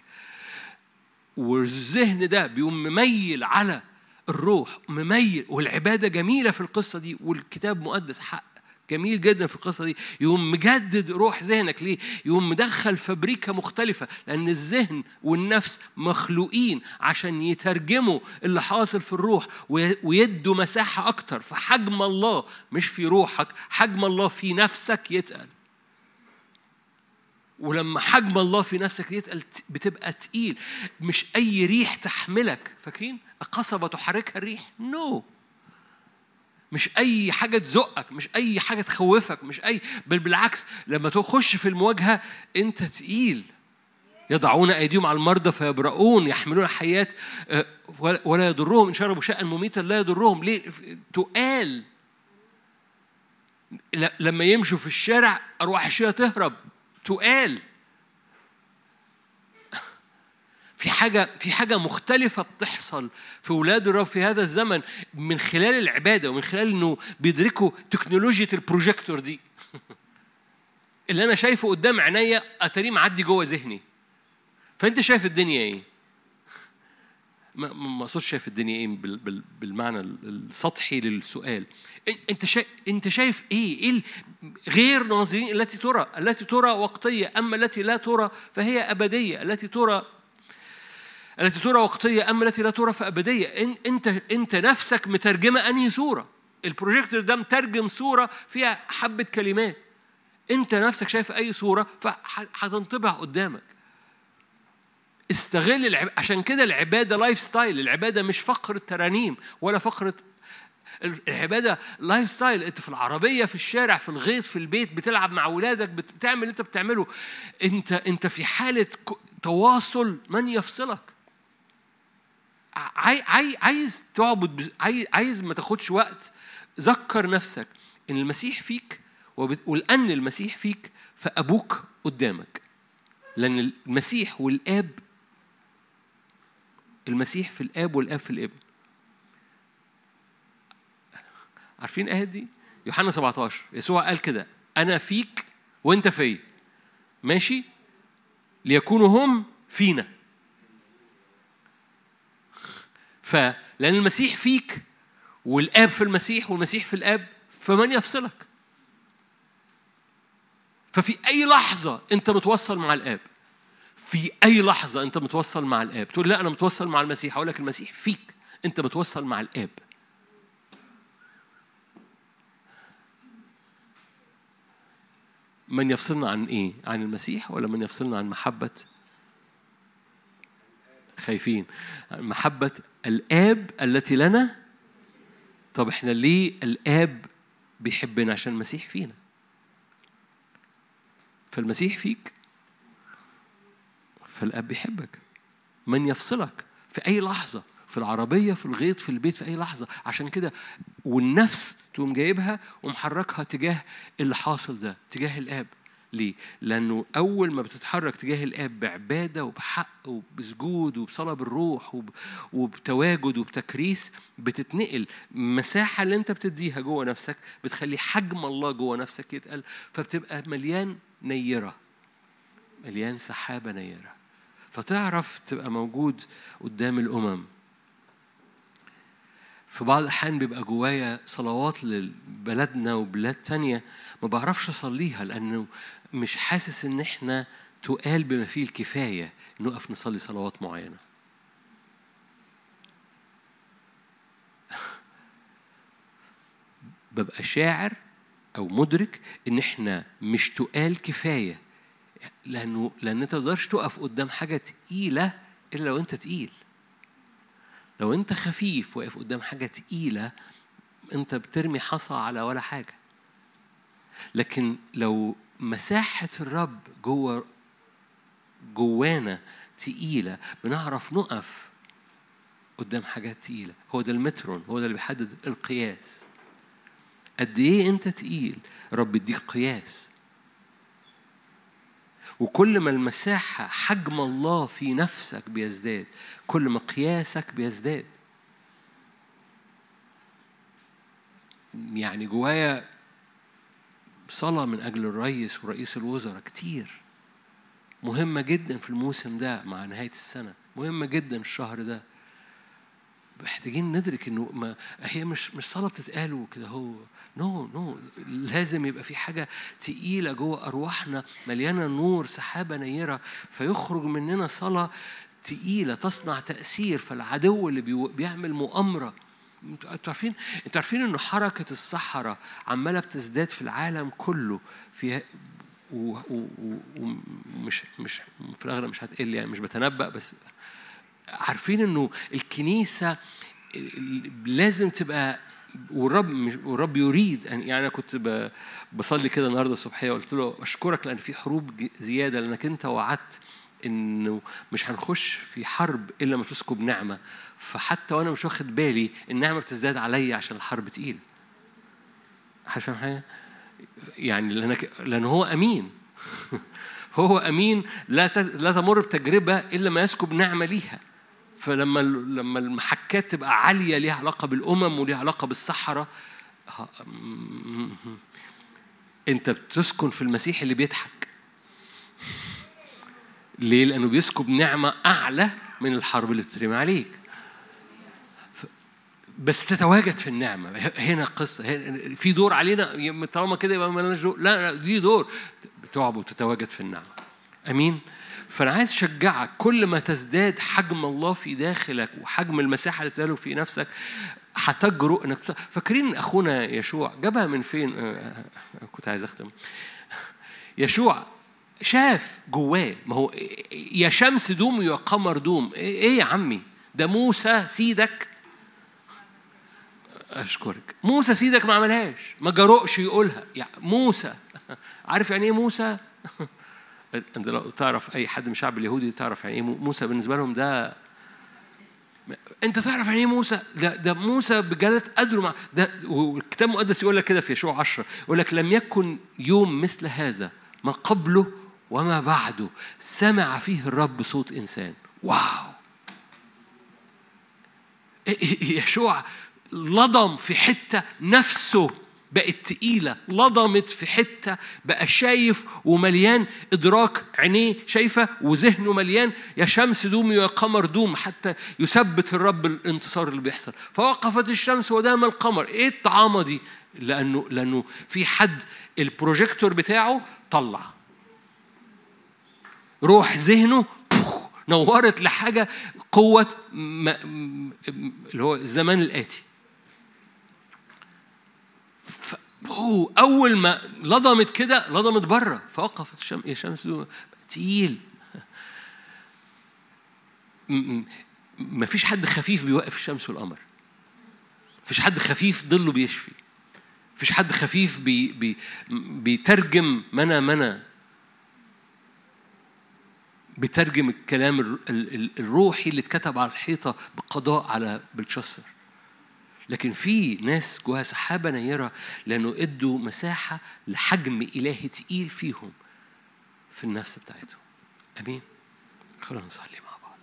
والذهن ده بيقوم مميل على الروح مميل والعبادة جميلة في القصة دي والكتاب مقدس حق جميل جدا في القصة دي. يقوم مجدد روح ذهنك ليه؟ يقوم مدخل فبريكه مختلفة لأن الذهن والنفس مخلوقين عشان يترجموا اللي حاصل في الروح ويدوا مساحة أكتر. فحجم الله مش في روحك حجم الله في نفسك يتقل. ولما حجم الله في نفسك يتقل بتبقى تقيل. مش أي ريح تحملك. فاكرين؟ قصبه تحركها الريح. نو no. مش أي حاجة تزقك مش أي حاجة تخوفك مش أي بل بالعكس لما تخش في المواجهة أنت تقيل. يضعون أيديهم على المرضى فيبرؤون يحملون حيات آه، ولا يضرهم. إن شربوا شيئا مميتا لا يضرهم. ليه؟ تقال. لما يمشوا في الشارع أرواح الشيطان تهرب. تقال في حاجة في حاجة مختلفة بتحصل في ولاد الرب في هذا الزمن من خلال العبادة ومن خلال إنه بيدركوا تكنولوجيا البروجيكتور دي. اللي أنا شايفه قدام عينيا أتاريه معدي جوه ذهني. فأنت شايف الدنيا إيه؟ ما اقصدش شايف الدنيا إيه بالمعنى السطحي للسؤال. أنت شايف أنت شايف إيه؟ إيه غير ناظرين التي ترى التي ترى وقتية أما التي لا ترى فهي أبدية. التي ترى التي ترى وقتية أما التي لا ترى فأبدية. أنت أنت نفسك مترجمة أنهي صورة البروجيكتور ده مترجم صورة فيها حبة كلمات. أنت نفسك شايف أي صورة فهتنطبع قدامك. استغل العب... عشان كده العبادة lifestyle العبادة مش فقرة ترانيم ولا فقرة العبادة lifestyle انت في العربية في الشارع في الغيط في البيت بتلعب مع ولادك بتعمل اللي انت بتعمله. انت انت في حالة تواصل من يفصلك. عايز تعبد عايز ما تاخدش وقت. ذكر نفسك. إن المسيح فيك ولان المسيح فيك فأبوك قدامك. لأن المسيح والآب المسيح في الآب والآب في الابن. عارفين الآية دي؟ يوحنا 17 يسوع قال كده أنا فيك وأنت فيا ماشي؟ ليكونوا هم فينا. فلأن المسيح فيك والآب في المسيح والمسيح في الآب فمن يفصلك؟ ففي أي لحظة أنت متوصل مع الآب؟ في أي لحظة أنت متوصل مع الآب. تقول لا أنا متوصل مع المسيح. أقول لك المسيح فيك. أنت متوصل مع الآب. من يفصلنا عن إيه؟ عن المسيح ولا من يفصلنا عن محبة خايفين؟ محبة الآب التي لنا. طب إحنا ليه الآب بيحبنا عشان المسيح فينا؟ فالمسيح فيك فالآب بيحبك. من يفصلك في أي لحظة في العربية في الغيط في البيت في أي لحظة. عشان كده والنفس تقوم جايبها ومحركها تجاه اللي حاصل ده تجاه الآب. ليه؟ لأنه أول ما بتتحرك تجاه الآب بعبادة وبحق وبسجود وبصلاة بالروح وبتواجد وبتكريس بتتنقل. المساحة اللي أنت بتديها جوه نفسك بتخلي حجم الله جوه نفسك يتقل فبتبقى مليان نيرة. مليان سحابة نيرة. فتعرف تبقى موجود قدام الأمم. في بعض الأحيان بيبقى جوايا صلوات لبلدنا وبلاد تانية ما بعرفش أصليها لأنه مش حاسس إن إحنا تقال بما فيه الكفاية نقف نصلي صلوات معينة. ببقى شاعر أو مدرك إن إحنا مش تقال كفاية. لأنه لأن أنت تقدرش تقف قدام حاجة تقيلة إلا لو أنت تقيل. لو أنت خفيف واقف قدام حاجة تقيلة أنت بترمي حصى على ولا حاجة. لكن لو مساحة الرب جوه جوانا تقيلة بنعرف نقف قدام حاجات تقيلة. هو ده المترون هو ده اللي بيحدد القياس. قد إيه أنت تقيل؟ رب يديك قياس. وكل ما المساحة حجم الله في نفسك بيزداد كل ما قياسك بيزداد. يعني جوايا صلاة من أجل الرئيس ورئيس الوزراء كتير. مهمة جدا في الموسم ده مع نهاية السنة. مهمة جدا الشهر ده. محتاجين ندرك إنه ما هي مش مش صلاه بتتقال وكده. هو نو no, نو no. لازم يبقى في حاجة تقيلة جوه أرواحنا مليانة نور سحابة نيرة فيخرج مننا صلاة تقيلة تصنع تأثير. فالعدو اللي بيعمل مؤامرة. أنتوا عارفين أنتوا عارفين ان حركة الصحراء عمالة بتزداد في العالم كله. في ومش مش في الأغلب مش هتقل يعني مش بتنبأ بس عارفين إنه الكنيسة لازم تبقى والرب والرب يريد أن يعني أنا كنت بصلي كده النهارده الصبحية قلت له أشكرك لأن في حروب زيادة لأنك أنت وعدت إنه مش هنخش في حرب إلا ما تسكب نعمة. فحتى وأنا مش واخد بالي النعمة بتزداد عليا عشان الحرب تقيل. فاهم حاجة؟ يعني لأنك لأن هو أمين. هو أمين لا لا تمر بتجربة إلا ما يسكب نعمة ليها. فلما لما المحكات تبقى عالية ليها علاقة بالأمم وليها علاقة بالصحراء أنت بتسكن في المسيح اللي بيضحك. ليه؟ لأنه بيسكب نعمة أعلى من الحرب اللي بتترمي عليك. بس تتواجد في النعمة. هنا قصة. في دور علينا. طالما كده يبقى مالناش دور. لا دي دور. بتعب وتتواجد في النعمة. أمين؟ فأنا عايز أشجعك كل ما تزداد حجم الله في داخلك وحجم المساحة اللي تداله في نفسك هتجرؤ إنك فاكرين أخونا يشوع جابها من فين؟ آه، كنت عايز أختم. يشوع شاف جواه ما هو يا شمس دوم يا قمر دوم. إيه يا عمي؟ ده موسى سيدك؟ أشكرك. موسى سيدك ما عملهاش ما جرؤش يقولها. يعني موسى. عارف يعني إيه موسى؟ أنت لو تعرف أي حد من الشعب اليهودي تعرف يعني إيه موسى بالنسبة لهم ده أنت تعرف يعني إيه موسى؟ ده ده موسى بجلالة قدره مع ده والكتاب المقدس يقول لك كده في يشوع 10 يقول لك لم يكن يوم مثل هذا ما قبله وما بعده سمع فيه الرب صوت إنسان. واو! يشوع لضم في حتة نفسه. بقت تقيلة لضمت في حتة بقى شايف ومليان إدراك عينيه شايفة وذهنه مليان. يا شمس دومي يا قمر دوم حتى يثبت الرب الانتصار اللي بيحصل. فوقفت الشمس ودام القمر. إيه الطعامة دي؟ لأنه لأنه في حد البروجيكتور بتاعه طلع. روح ذهنه نورت لحاجة قوة اللي هو الزمان الآتي. هو أول ما لضمت كده لضمت بره فوقفت. الشمس يا شمس تقيل. ما فيش حد خفيف بيوقف الشمس والقمر. فيش حد خفيف ظله بيشفي. فيش حد خفيف بي بي بيترجم منا منا بيترجم الكلام الروحي اللي اتكتب على الحيطة بقضاء على بلشسر لكن في ناس جواها سحابة نيرة لأنه إدوا مساحة لحجم إلهي تقيل فيهم في النفس بتاعتهم. أمين؟ خلونا نصلي مع بعض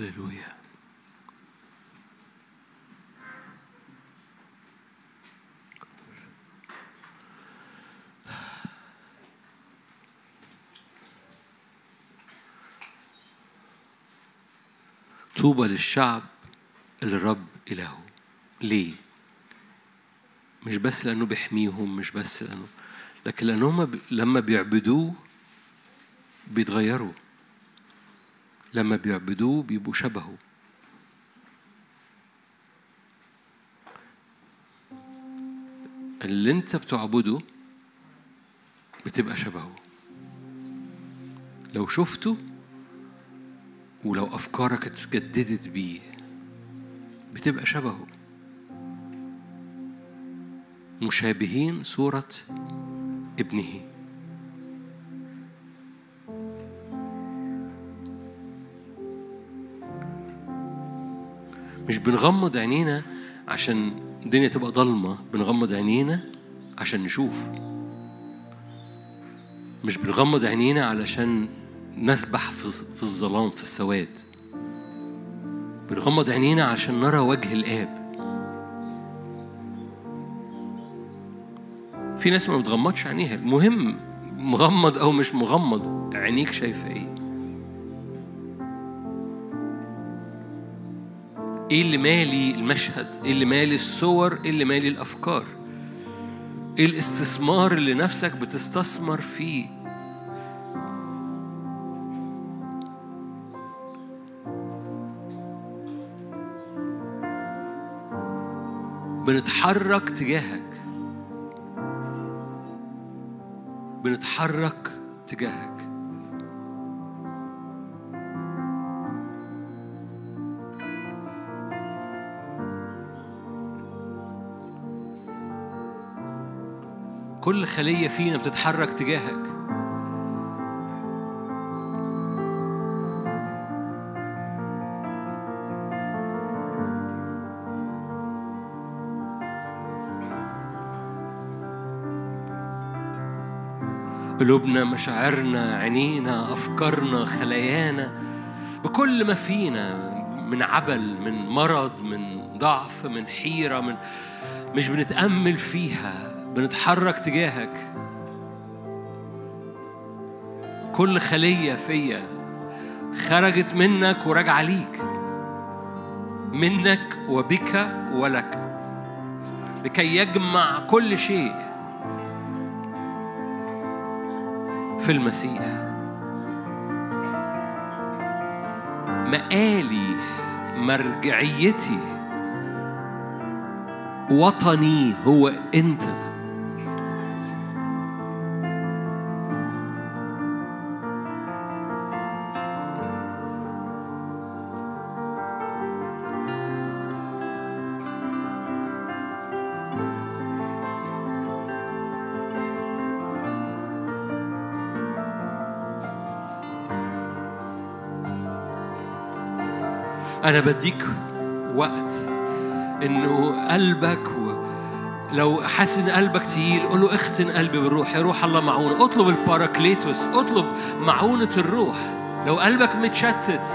هللويا طوبى للشعب الرب إلهه. ليه؟ مش بس لأنه بيحميهم مش بس لأنه لكن لأنهم لما بيعبدوه بيتغيروا. لما بيعبدوه بيبقوا شبهه. اللي انت بتعبده بتبقى شبهه. لو شفته ولو أفكارك اتجددت بيه بتبقى شبهه. مشابهين صورة ابنه. مش بنغمض عينينا عشان الدنيا تبقى ضلمة بنغمض عينينا عشان نشوف. مش بنغمض عينينا علشان نسبح في الظلام في السواد. بنغمض عينينا عشان نرى وجه الآب. في ناس ما بتغمضش عينيها. المهم مغمض أو مش مغمض عينيك شايفة إيه؟ إيه اللي مالي المشهد؟ إيه اللي مالي الصور؟ إيه اللي مالي الأفكار؟ إيه الاستثمار اللي نفسك بتستثمر فيه؟ بنتحرك تجاهك. بنتحرك تجاهك. كل خلية فينا بتتحرك تجاهك. قلوبنا مشاعرنا عينينا أفكارنا خلايانا بكل ما فينا من عبل من مرض من ضعف من حيرة من مش بنتأمل فيها. بنتحرك تجاهك. كل خلية فيا خرجت منك وراجعة ليك. منك وبك ولك. لكي يجمع كل شيء في المسيح. مقالي مرجعيتي. وطني هو أنت. أنا بديك وقت إنه قلبك و... لو حاسس إن قلبك تقيل قول له اختن قلبي بالروح يا روح الله معونة. اطلب الباراكليتوس اطلب معونة الروح. لو قلبك متشتت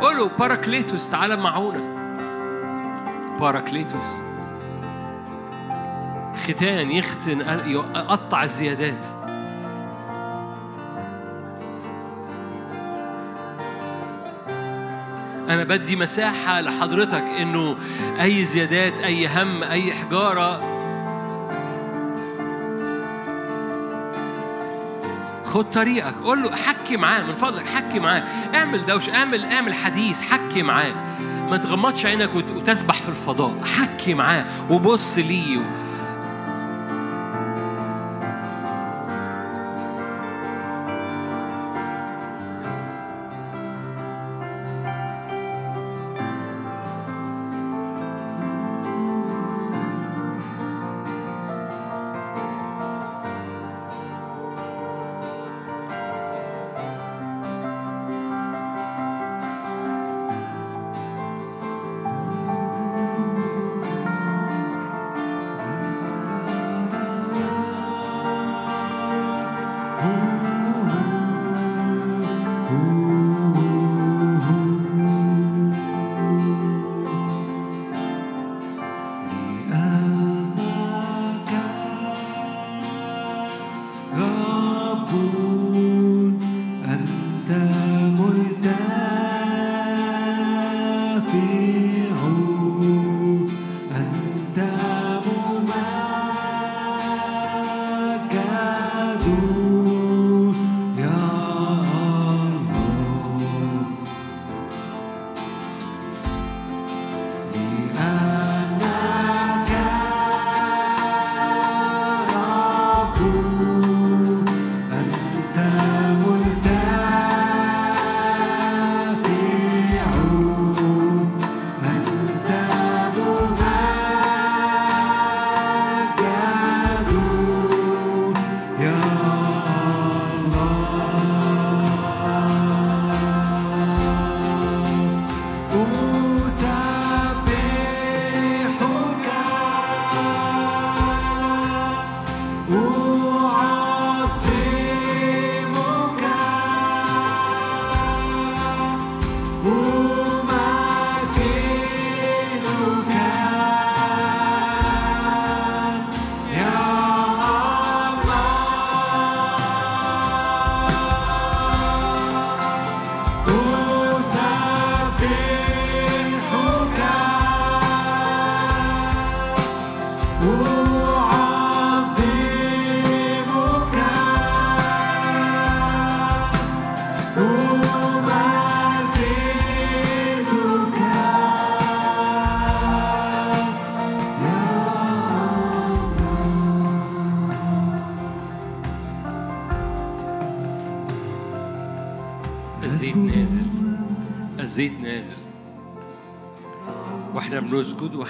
قول له باراكليتوس تعالى معونة. باراكليتوس. ختان يختن يقطع الزيادات. أنا بدي مساحة لحضرتك إنه أي زيادات أي هم أي حجارة خد طريقك. قول له حكي معاه من فضلك حكي معاه. اعمل دوش اعمل اعمل حديث حكي معاه. ما تغمضش عينك وتسبح في الفضاء حكي معاه. وبص ليه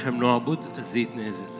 שהם לא עבוד, אז זה יתנזל.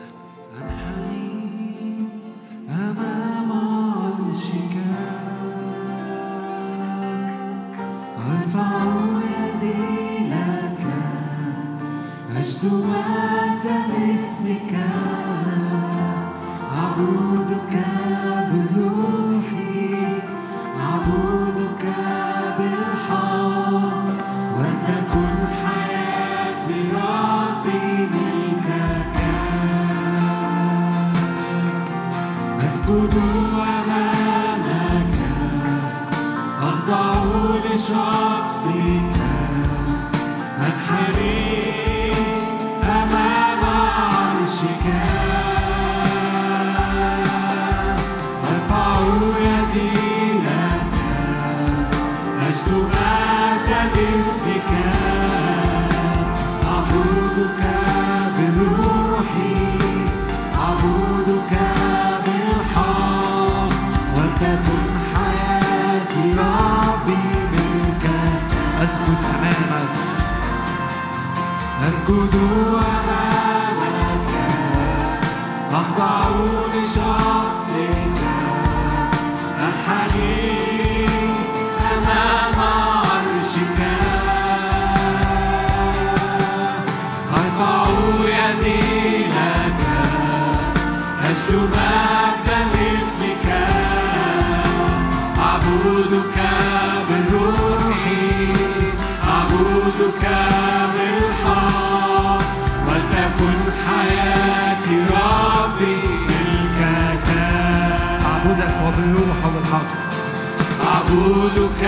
أعبدك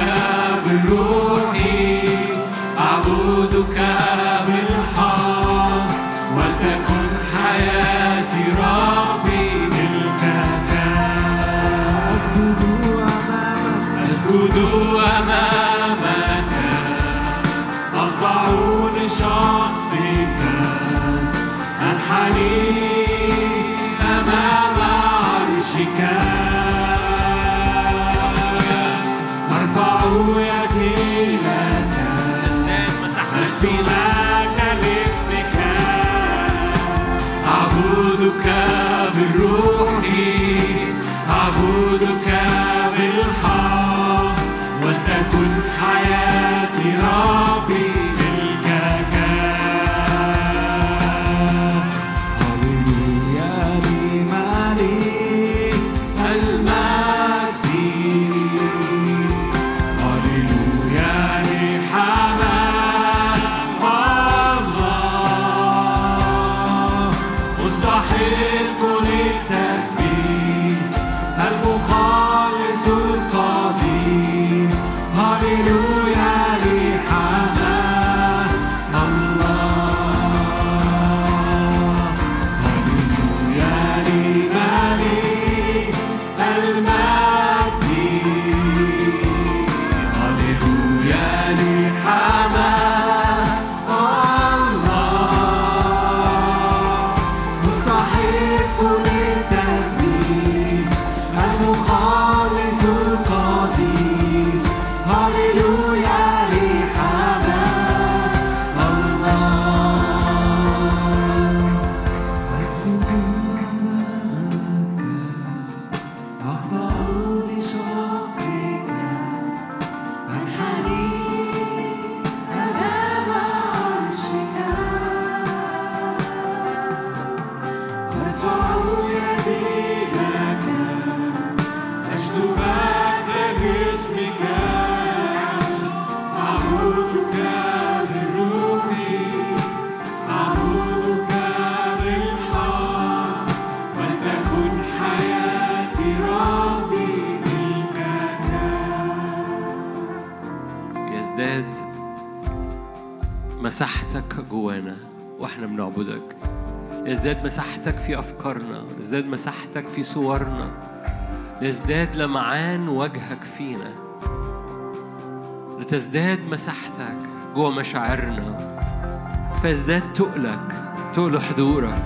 بروحي أعبدك بالحق ولتكن حياتي ربي ملكك أسجد أمامك. أسجد أمامك. أطبعوا لشخصك أنحني أمام عرشك. أرفع يدي لك أشتمك لاسمك. أعبدك بالروح. أعبدك بالحق. ولتكن حياتي راحة نعبدك يزداد مساحتك في أفكارنا يزداد مساحتك في صورنا يزداد لمعان وجهك فينا. لتزداد مساحتك جوه مشاعرنا. فيزداد تقلك تقل حضورك.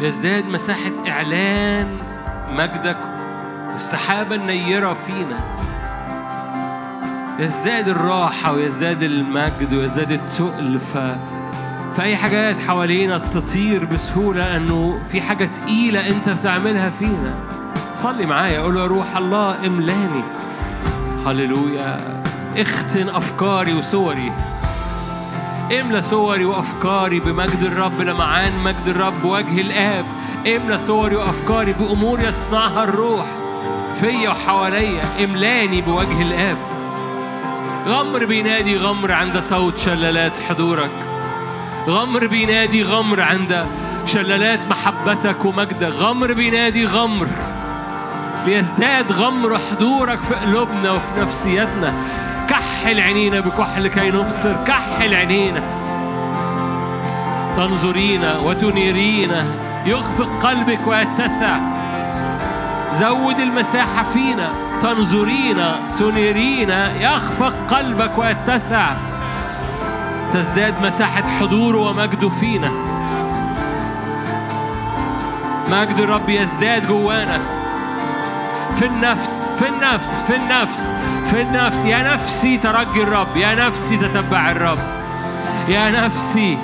يزداد مساحة إعلان مجدك السحابة النيرة فينا. يزداد الراحة ويزداد المجد ويزداد التقل فأي حاجات حوالينا تطير بسهولة لأنه في حاجة تقيلة أنت بتعملها فينا. صلي معايا قول يا روح الله املاني. هللويا. اختن أفكاري وصوري. املى صوري وأفكاري بمجد الرب لمعان مجد الرب وجه الآب. املى صوري وأفكاري بأمور يصنعها الروح. فيا وحواليا املاني بوجه الآب. غمر بينادي غمر عند صوت شلالات حضورك. غمر بينادي غمر عند شلالات محبتك ومجدك غمر بينادي غمر. ليزداد غمر حضورك في قلوبنا وفي نفسيتنا. كحل عينينا بكحل كي نبصر. كحل عينينا. تنظرين وتنيرين يخفق قلبك ويتسع. زود المساحة فينا. تنظرين تنيرين يخفق قلبك ويتسع. تزداد مساحة حضوره ومجده فينا. مجد الرب يزداد جوانا. في النفس في النفس في النفس في النفس. يا نفسي ترجي الرب يا نفسي تتبع الرب. يا نفسي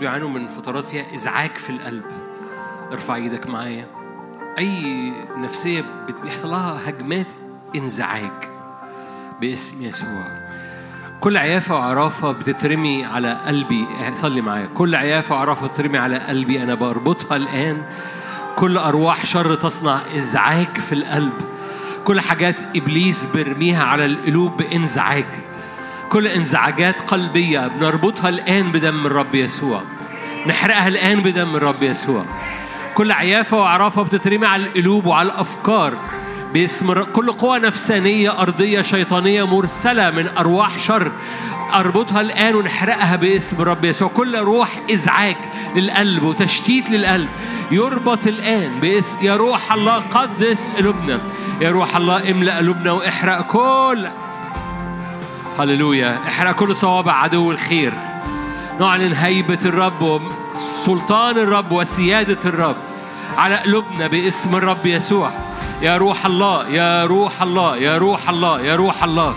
بيعانوا من فترات فيها إزعاج في القلب. ارفع إيدك معايا. أي نفسية بيحصل لها هجمات إنزعاج. باسم يسوع. كل عيافة وعرافة بتترمي على قلبي. صلي معايا. كل عيافة وعرافة بتترمي على قلبي. أنا بربطها الآن. كل أرواح شر تصنع إزعاج في القلب. كل حاجات إبليس برميها على القلوب بإنزعاج. كل انزعاجات قلبية بنربطها الآن بدم الرب يسوع. نحرقها الآن بدم الرب يسوع. كل عيافة وعرافة بتترمي على القلوب وعلى الأفكار. باسم كل قوة نفسانية أرضية شيطانية مرسلة من أرواح شر. أربطها الآن ونحرقها باسم الرب يسوع. كل روح إزعاج للقلب وتشتيت للقلب يربط الآن باسم يا روح الله قدس قلوبنا. يا روح الله املأ قلوبنا واحرق كل هللويا. احرق كل صوابع عدو الخير. نعلن هيبة الرب وسلطان الرب وسيادة الرب على قلوبنا باسم الرب يسوع. يا روح الله يا روح الله يا روح الله يا روح الله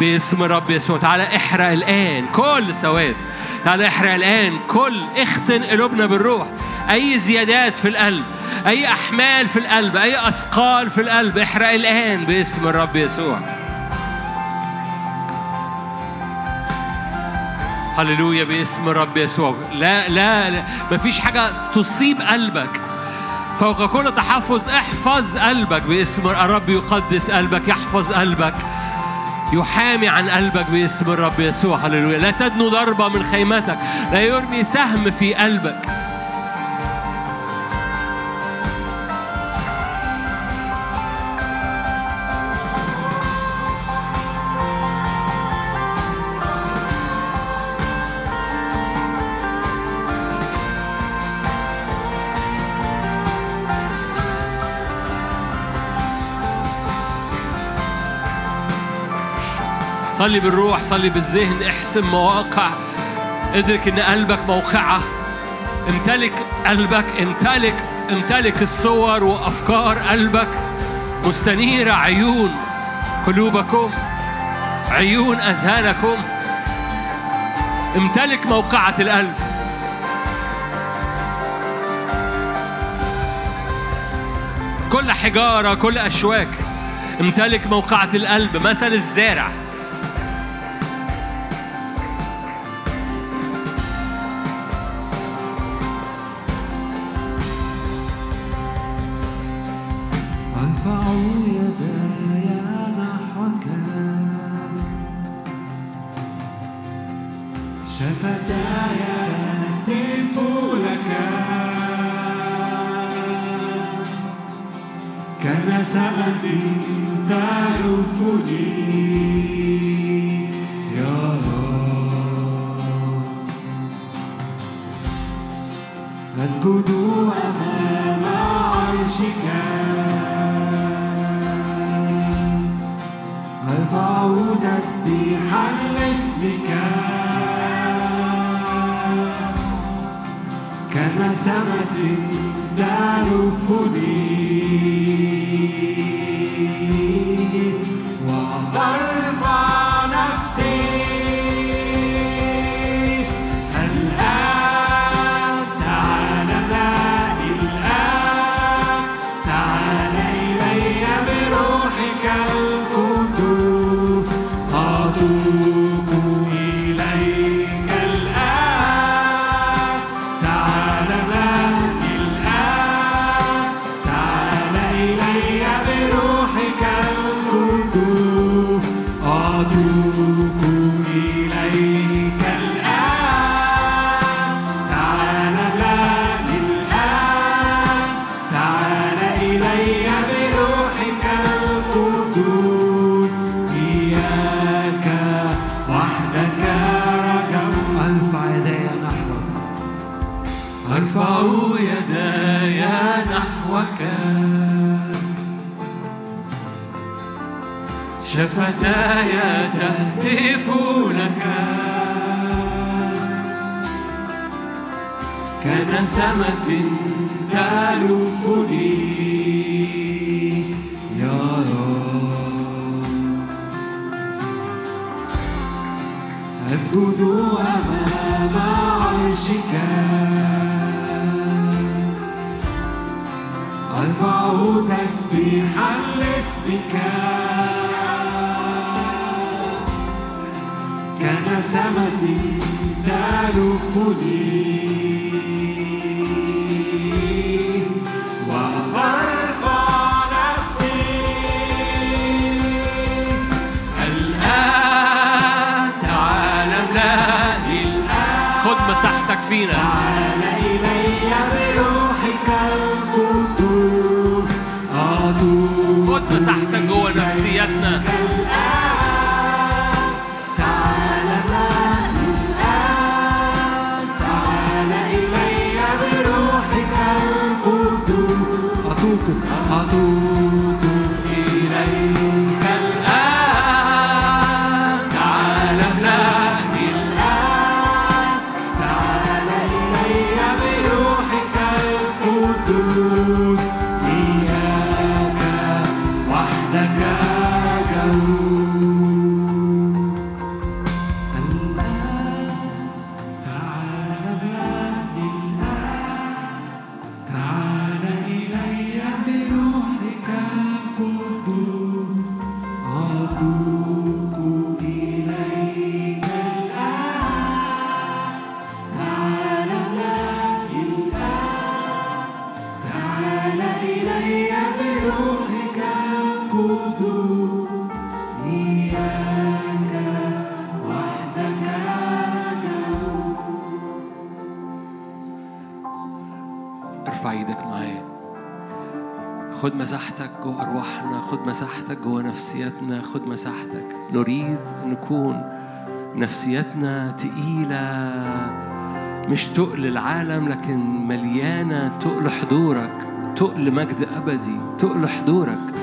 باسم الرب يسوع. تعالى احرق الآن كل سواد تعالى احرق الآن كل اختن قلوبنا بالروح. أي زيادات في القلب أي أحمال في القلب أي أثقال في القلب احرق الآن باسم الرب يسوع. هللويا باسم الرب يسوع. لا لا, لا مفيش حاجة تصيب قلبك. فوق كل تحفظ احفظ قلبك باسم الرب يقدس قلبك يحفظ قلبك. يحامي عن قلبك باسم الرب يسوع. هللويا. لا تدنو ضربة من خيمتك. لا يرمي سهم في قلبك. صلي بالروح صلي بالذهن احسم مواقع. ادرك إن قلبك موقعة. امتلك قلبك امتلك امتلك الصور وأفكار قلبك. مستنيرة عيون قلوبكم عيون أذهانكم. امتلك موقعة القلب. كل حجارة كل أشواك. امتلك موقعة القلب. مثل الزارع فينا. تعال إلي بروحك القدوس. أطوف خد مساحتك جوه نفسيتنا تعال مساحتك جوه نفسيتنا خد مساحتك. نريد نكون نفسيتنا تقيلة مش تقل العالم لكن مليانة تقل حضورك تقل مجد أبدي تقل حضورك.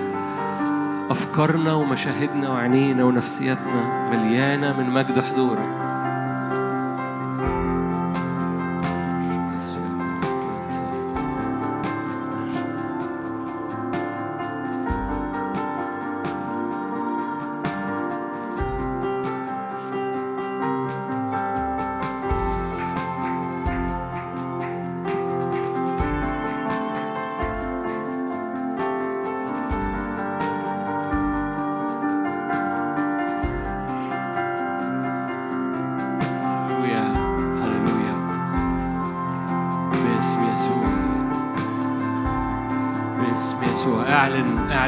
أفكارنا ومشاهدنا وعينينا ونفسيتنا مليانة من مجد حضورك.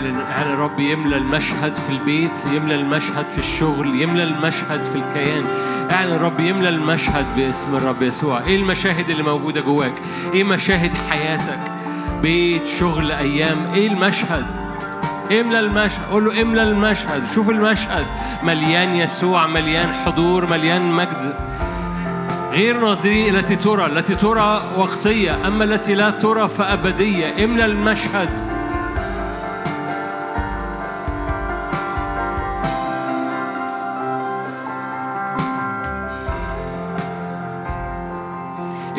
اعلن اعلن رب يملى المشهد في البيت؟ يملى المشهد في الشغل؟ يملى المشهد في الكيان؟ اعلن رب يملى المشهد باسم الرب يسوع. إيه المشاهد اللي موجودة جواك؟ إيه مشاهد حياتك؟ بيت شغل أيام؟ إيه المشهد؟ املى المشهد. قول له املى المشهد. شوف المشهد. مليان يسوع مليان حضور مليان مجد. غير ناظرين التي ترى التي ترى وقتية أما التي لا ترى فأبدية. املى المشهد.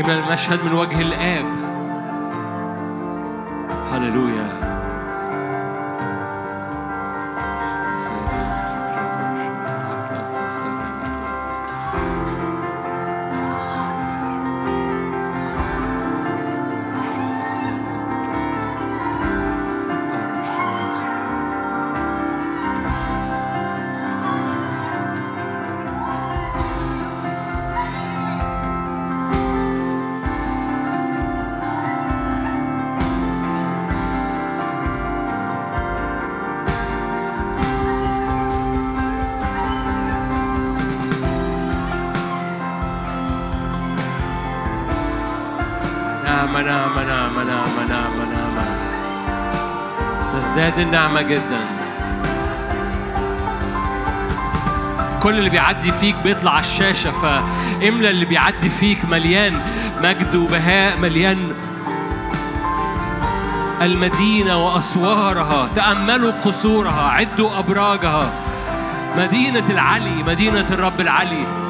املى المشهد من وجه الآب. هللويا. نعم نعم نعم نعم نعم نعم تزداد النعمة جدا. كل اللي بيعدي فيك بيطلع على الشاشة فاملى اللي بيعدي فيك مليان مجد وبهاء مليان المدينة وأسوارها. تأملوا قصورها عدوا أبراجها. مدينة العلي مدينة الرب العلي.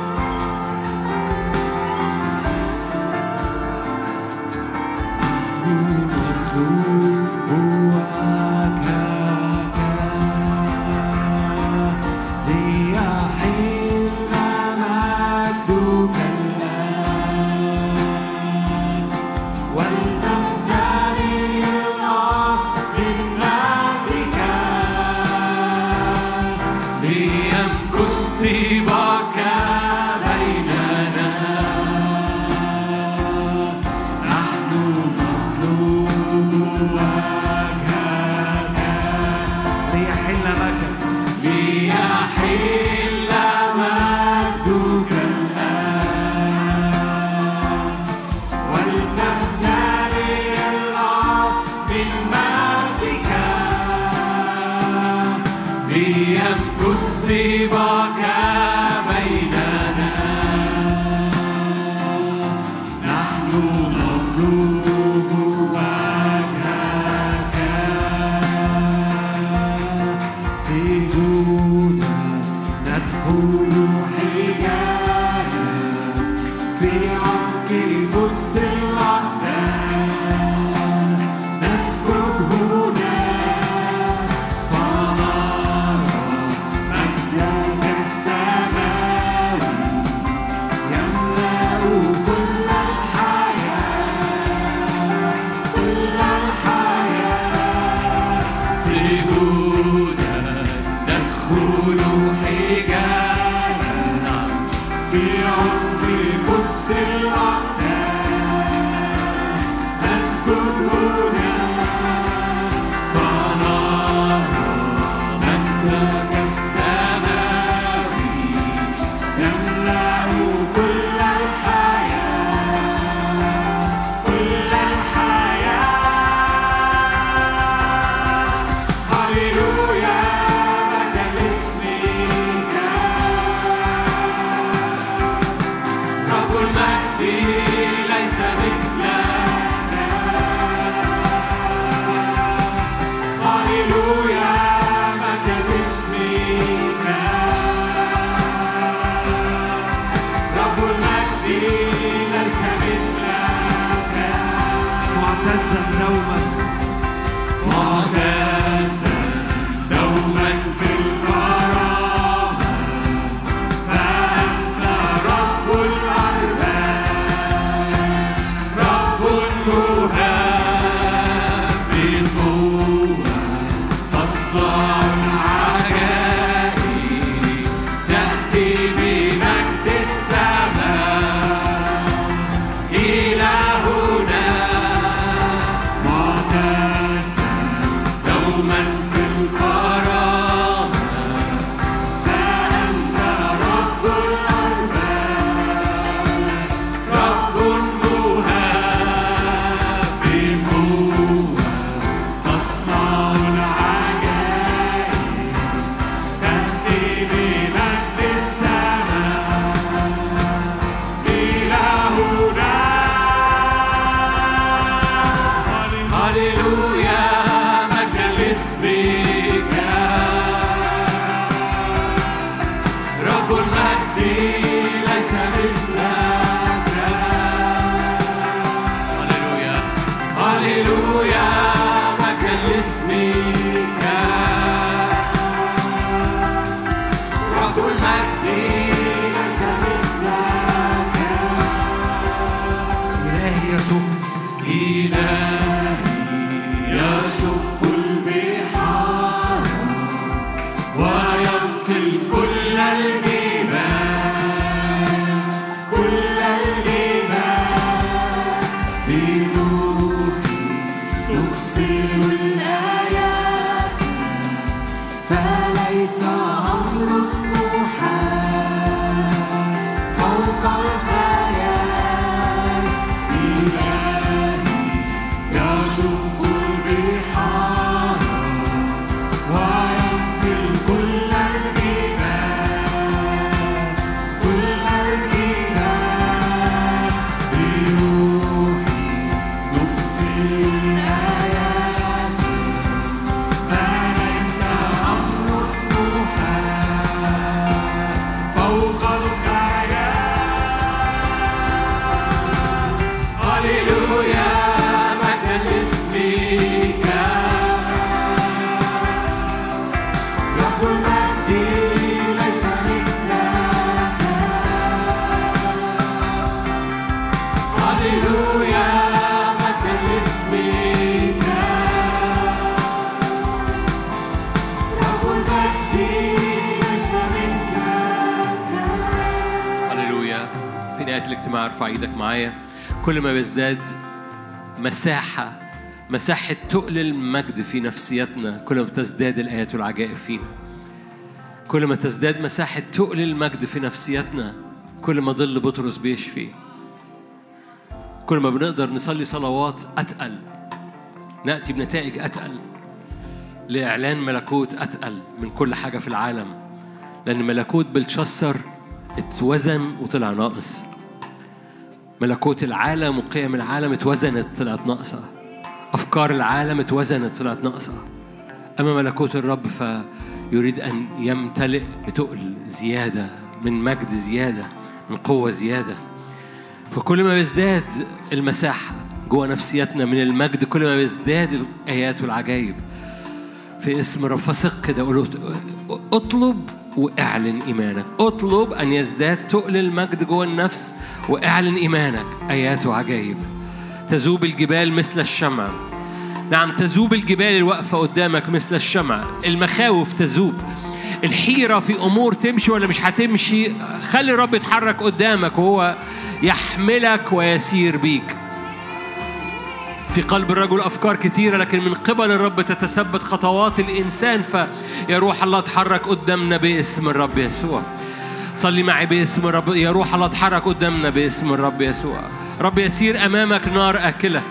معايا. كل ما بيزداد مساحة مساحة تقل المجد في نفسيتنا كل ما بتزداد الآيات والعجائب فينا. كل ما تزداد مساحة تقل المجد في نفسيتنا كل ما ظل بطرس بيشفي كل ما بنقدر نصلي صلوات أتقل. نأتي بنتائج أتقل. لإعلان ملكوت أتقل من كل حاجة في العالم. لأن ملكوت بلشسر اتوزن وطلع ناقص. ملكوت العالم وقيم العالم اتوزنت طلعت ناقصة. أفكار العالم اتوزنت طلعت ناقصة. أما ملكوت الرب فيريد أن يمتلئ بتقل زيادة من مجد زيادة من قوة زيادة. فكل ما بيزداد المساحة جوه نفسيتنا من المجد كل ما بيزداد الآيات والعجائب في اسم رب فثق كده اطلب واعلن إيمانك. اطلب أن يزداد تقل المجد جوه النفس واعلن إيمانك. آيات وعجائب. تذوب الجبال مثل الشمع. نعم تذوب الجبال الواقفه قدامك مثل الشمع. المخاوف تذوب. الحيرة في أمور تمشي ولا مش هتمشي. خلي الرب يتحرك قدامك وهو يحملك ويسير بيك. في قلب الرجل أفكار كثيرة لكن من قبل الرب تتثبت خطوات الإنسان فيا روح الله اتحرك قدامنا باسم الرب يسوع. صلي معي باسم الرب يا روح الله اتحرك قدامنا باسم الرب يسوع. رب يسير أمامك نار آكلة.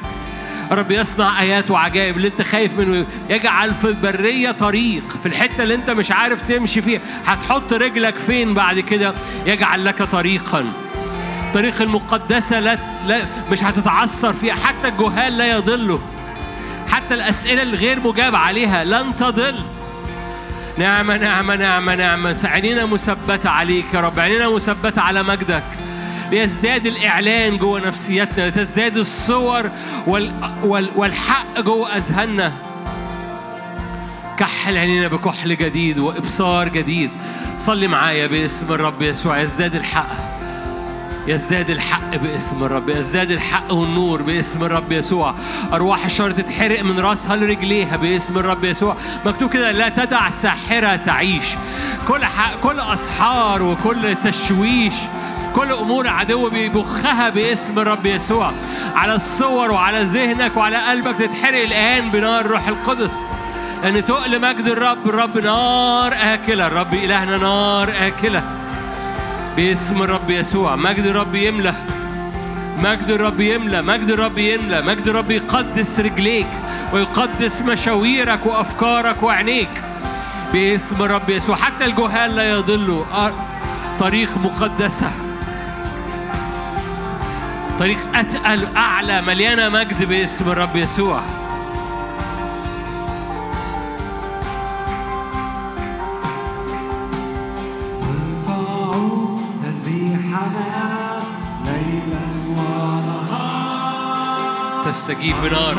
رب يصنع آيات وعجائب اللي أنت خايف منه. يجعل في البرية طريق في الحتة اللي أنت مش عارف تمشي فيها. هتحط رجلك فين بعد كده؟ يجعل لك طريقاً. الطريق المقدسة لا, لا مش هتتعثر فيها. حتى الجهال لا يضلوا حتى الأسئلة الغير مجاب عليها لن تضل. نعمة نعمة نعمة نعمة عينينا مثبتة عليك يا رب. عينينا مثبتة على مجدك. ليزداد الإعلان جوه نفسيتنا لتزداد الصور وال وال والحق جوه أذهاننا. كحل عينينا بكحل جديد وإبصار جديد. صلي معايا باسم الرب يسوع. يزداد الحق. يزداد الحق باسم الرب يزداد الحق والنور باسم الرب يسوع. أرواح الشر تتحرق من راسها لرجليها باسم الرب يسوع. مكتوب كده لا تدع ساحرة تعيش. كل حق كل أسحار وكل تشويش كل أمور عدو بيبخها باسم الرب يسوع. على الصور وعلى ذهنك وعلى قلبك تتحرق الآن بنار روح القدس. لأن تقل مجد الرب الرب نار آكلة الرب إلهنا نار آكلة. باسم الرب يسوع. مجد الرب يملى مجد الرب يملى مجد الرب يملى مجد الرب يقدس رجليك ويقدس مشاويرك وأفكارك وعينيك. باسم الرب يسوع. حتى الجهال لا يضلوا طريق مقدسة. طريق أتقل أعلى مليانة مجد باسم الرب يسوع. تستجيب بنار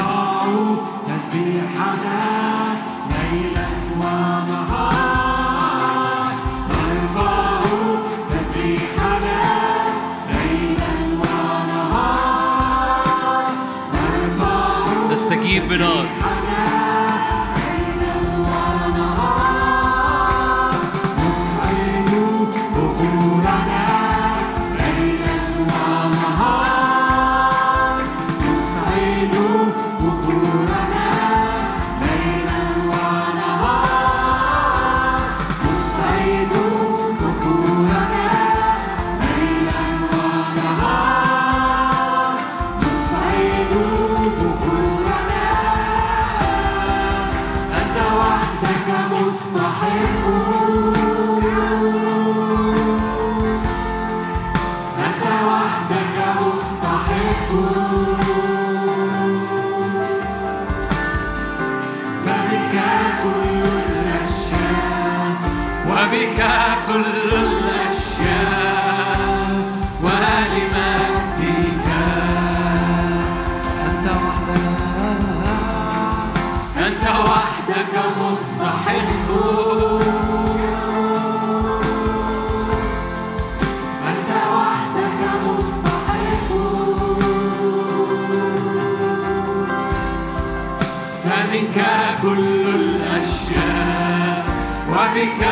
وبك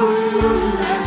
كل الأشياء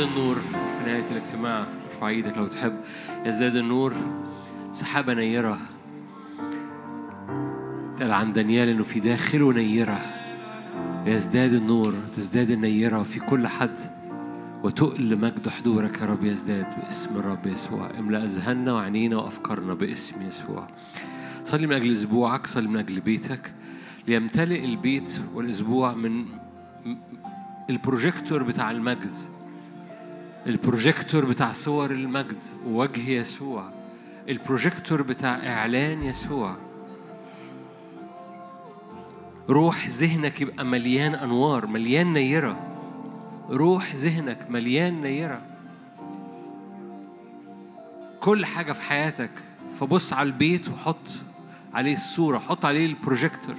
يزداد النور في نهاية الاجتماع. ارفع إيدك لو تحب. يزداد النور سحابة نيرة. قال عن دانيال إنه في داخله نيرة. يزداد النور تزداد النيرة في كل حد. وتقل مجد حضورك يا رب يزداد باسم الرب يسوع. املأ أذهاننا وعينينا وأفكارنا باسم يسوع. صلي من أجل أسبوعك صلي من أجل بيتك. ليمتلئ البيت والأسبوع من البروجيكتور بتاع المجد. البروجيكتور بتاع صور المجد ووجه يسوع. البروجيكتور بتاع إعلان يسوع. روح ذهنك يبقى مليان أنوار مليان نيرة. روح ذهنك مليان نيرة. كل حاجة في حياتك فبص على البيت وحط عليه الصورة حط عليه البروجيكتور.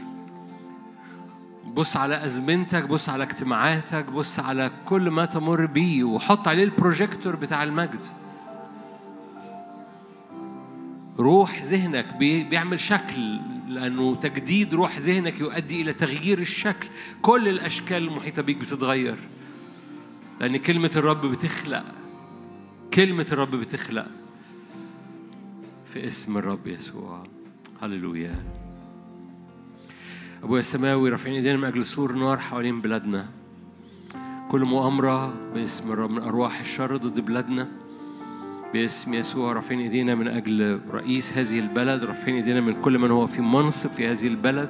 بص على أزمنتك بص على اجتماعاتك بص على كل ما تمر بيه وحط عليه البروجيكتور بتاع المجد. روح ذهنك بي- بيعمل شكل لأنه تجديد روح ذهنك يؤدي إلى تغيير الشكل. كل الأشكال المحيطة بيك بتتغير لأن كلمة الرب بتخلق. كلمة الرب بتخلق في اسم الرب يسوع. هللويا. أبويا السماوي رافعين إيدينا من أجل سور نار حوالين بلادنا. كل مؤامرة باسم الرب من أرواح الشر ضد بلادنا. باسم يسوع رافعين إيدينا من أجل رئيس هذه البلد رافعين إيدينا من كل من هو في منصب في هذه البلد.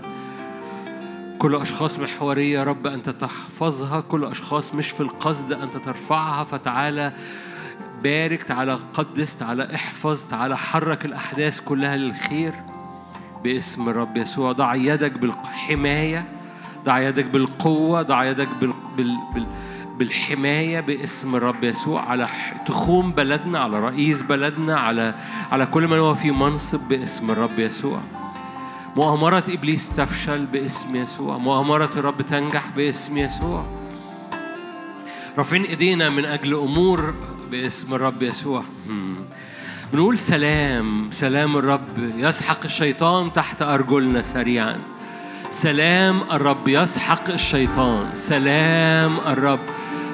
كل أشخاص محورية يا رب أنت تحفظها كل أشخاص مش في القصد أنت ترفعها. فتعالى بارك تعالى قدس تعالى احفظ تعالى حرك الأحداث كلها للخير. باسم الرب يسوع. ضع يدك بالحماية ضع يدك بالقوة ضع يدك بال... بال... بال... بالحماية باسم الرب يسوع على تخوم بلدنا على رئيس بلدنا على على كل من هو في منصب باسم الرب يسوع. مؤامرة إبليس تفشل باسم يسوع. مؤامرة الرب تنجح باسم يسوع. رافعين إيدينا من أجل أمور باسم الرب يسوع. مم. بنقول سلام سلام الرب يسحق الشيطان تحت أرجلنا سريعا. سلام الرب يسحق الشيطان سلام الرب.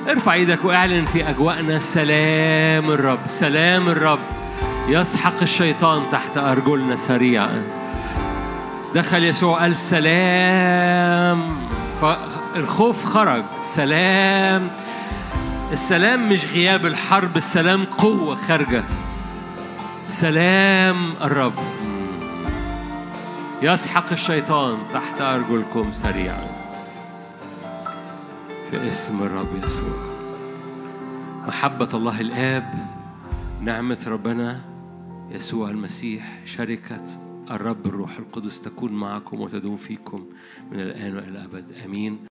ارفع إيدك واعلن في أجواءنا سلام الرب سلام الرب يسحق الشيطان تحت أرجلنا سريعا. دخل يسوع قال سلام فالخوف خرج سلام. السلام مش غياب الحرب السلام قوة خارجة. سلام الرب. يسحق الشيطان تحت أرجلكم سريعا. في اسم الرب يسوع. محبة الله الآب نعمة ربنا يسوع المسيح شركة الرب الروح القدس تكون معكم وتدوم فيكم من الآن وإلى الأبد. آمين.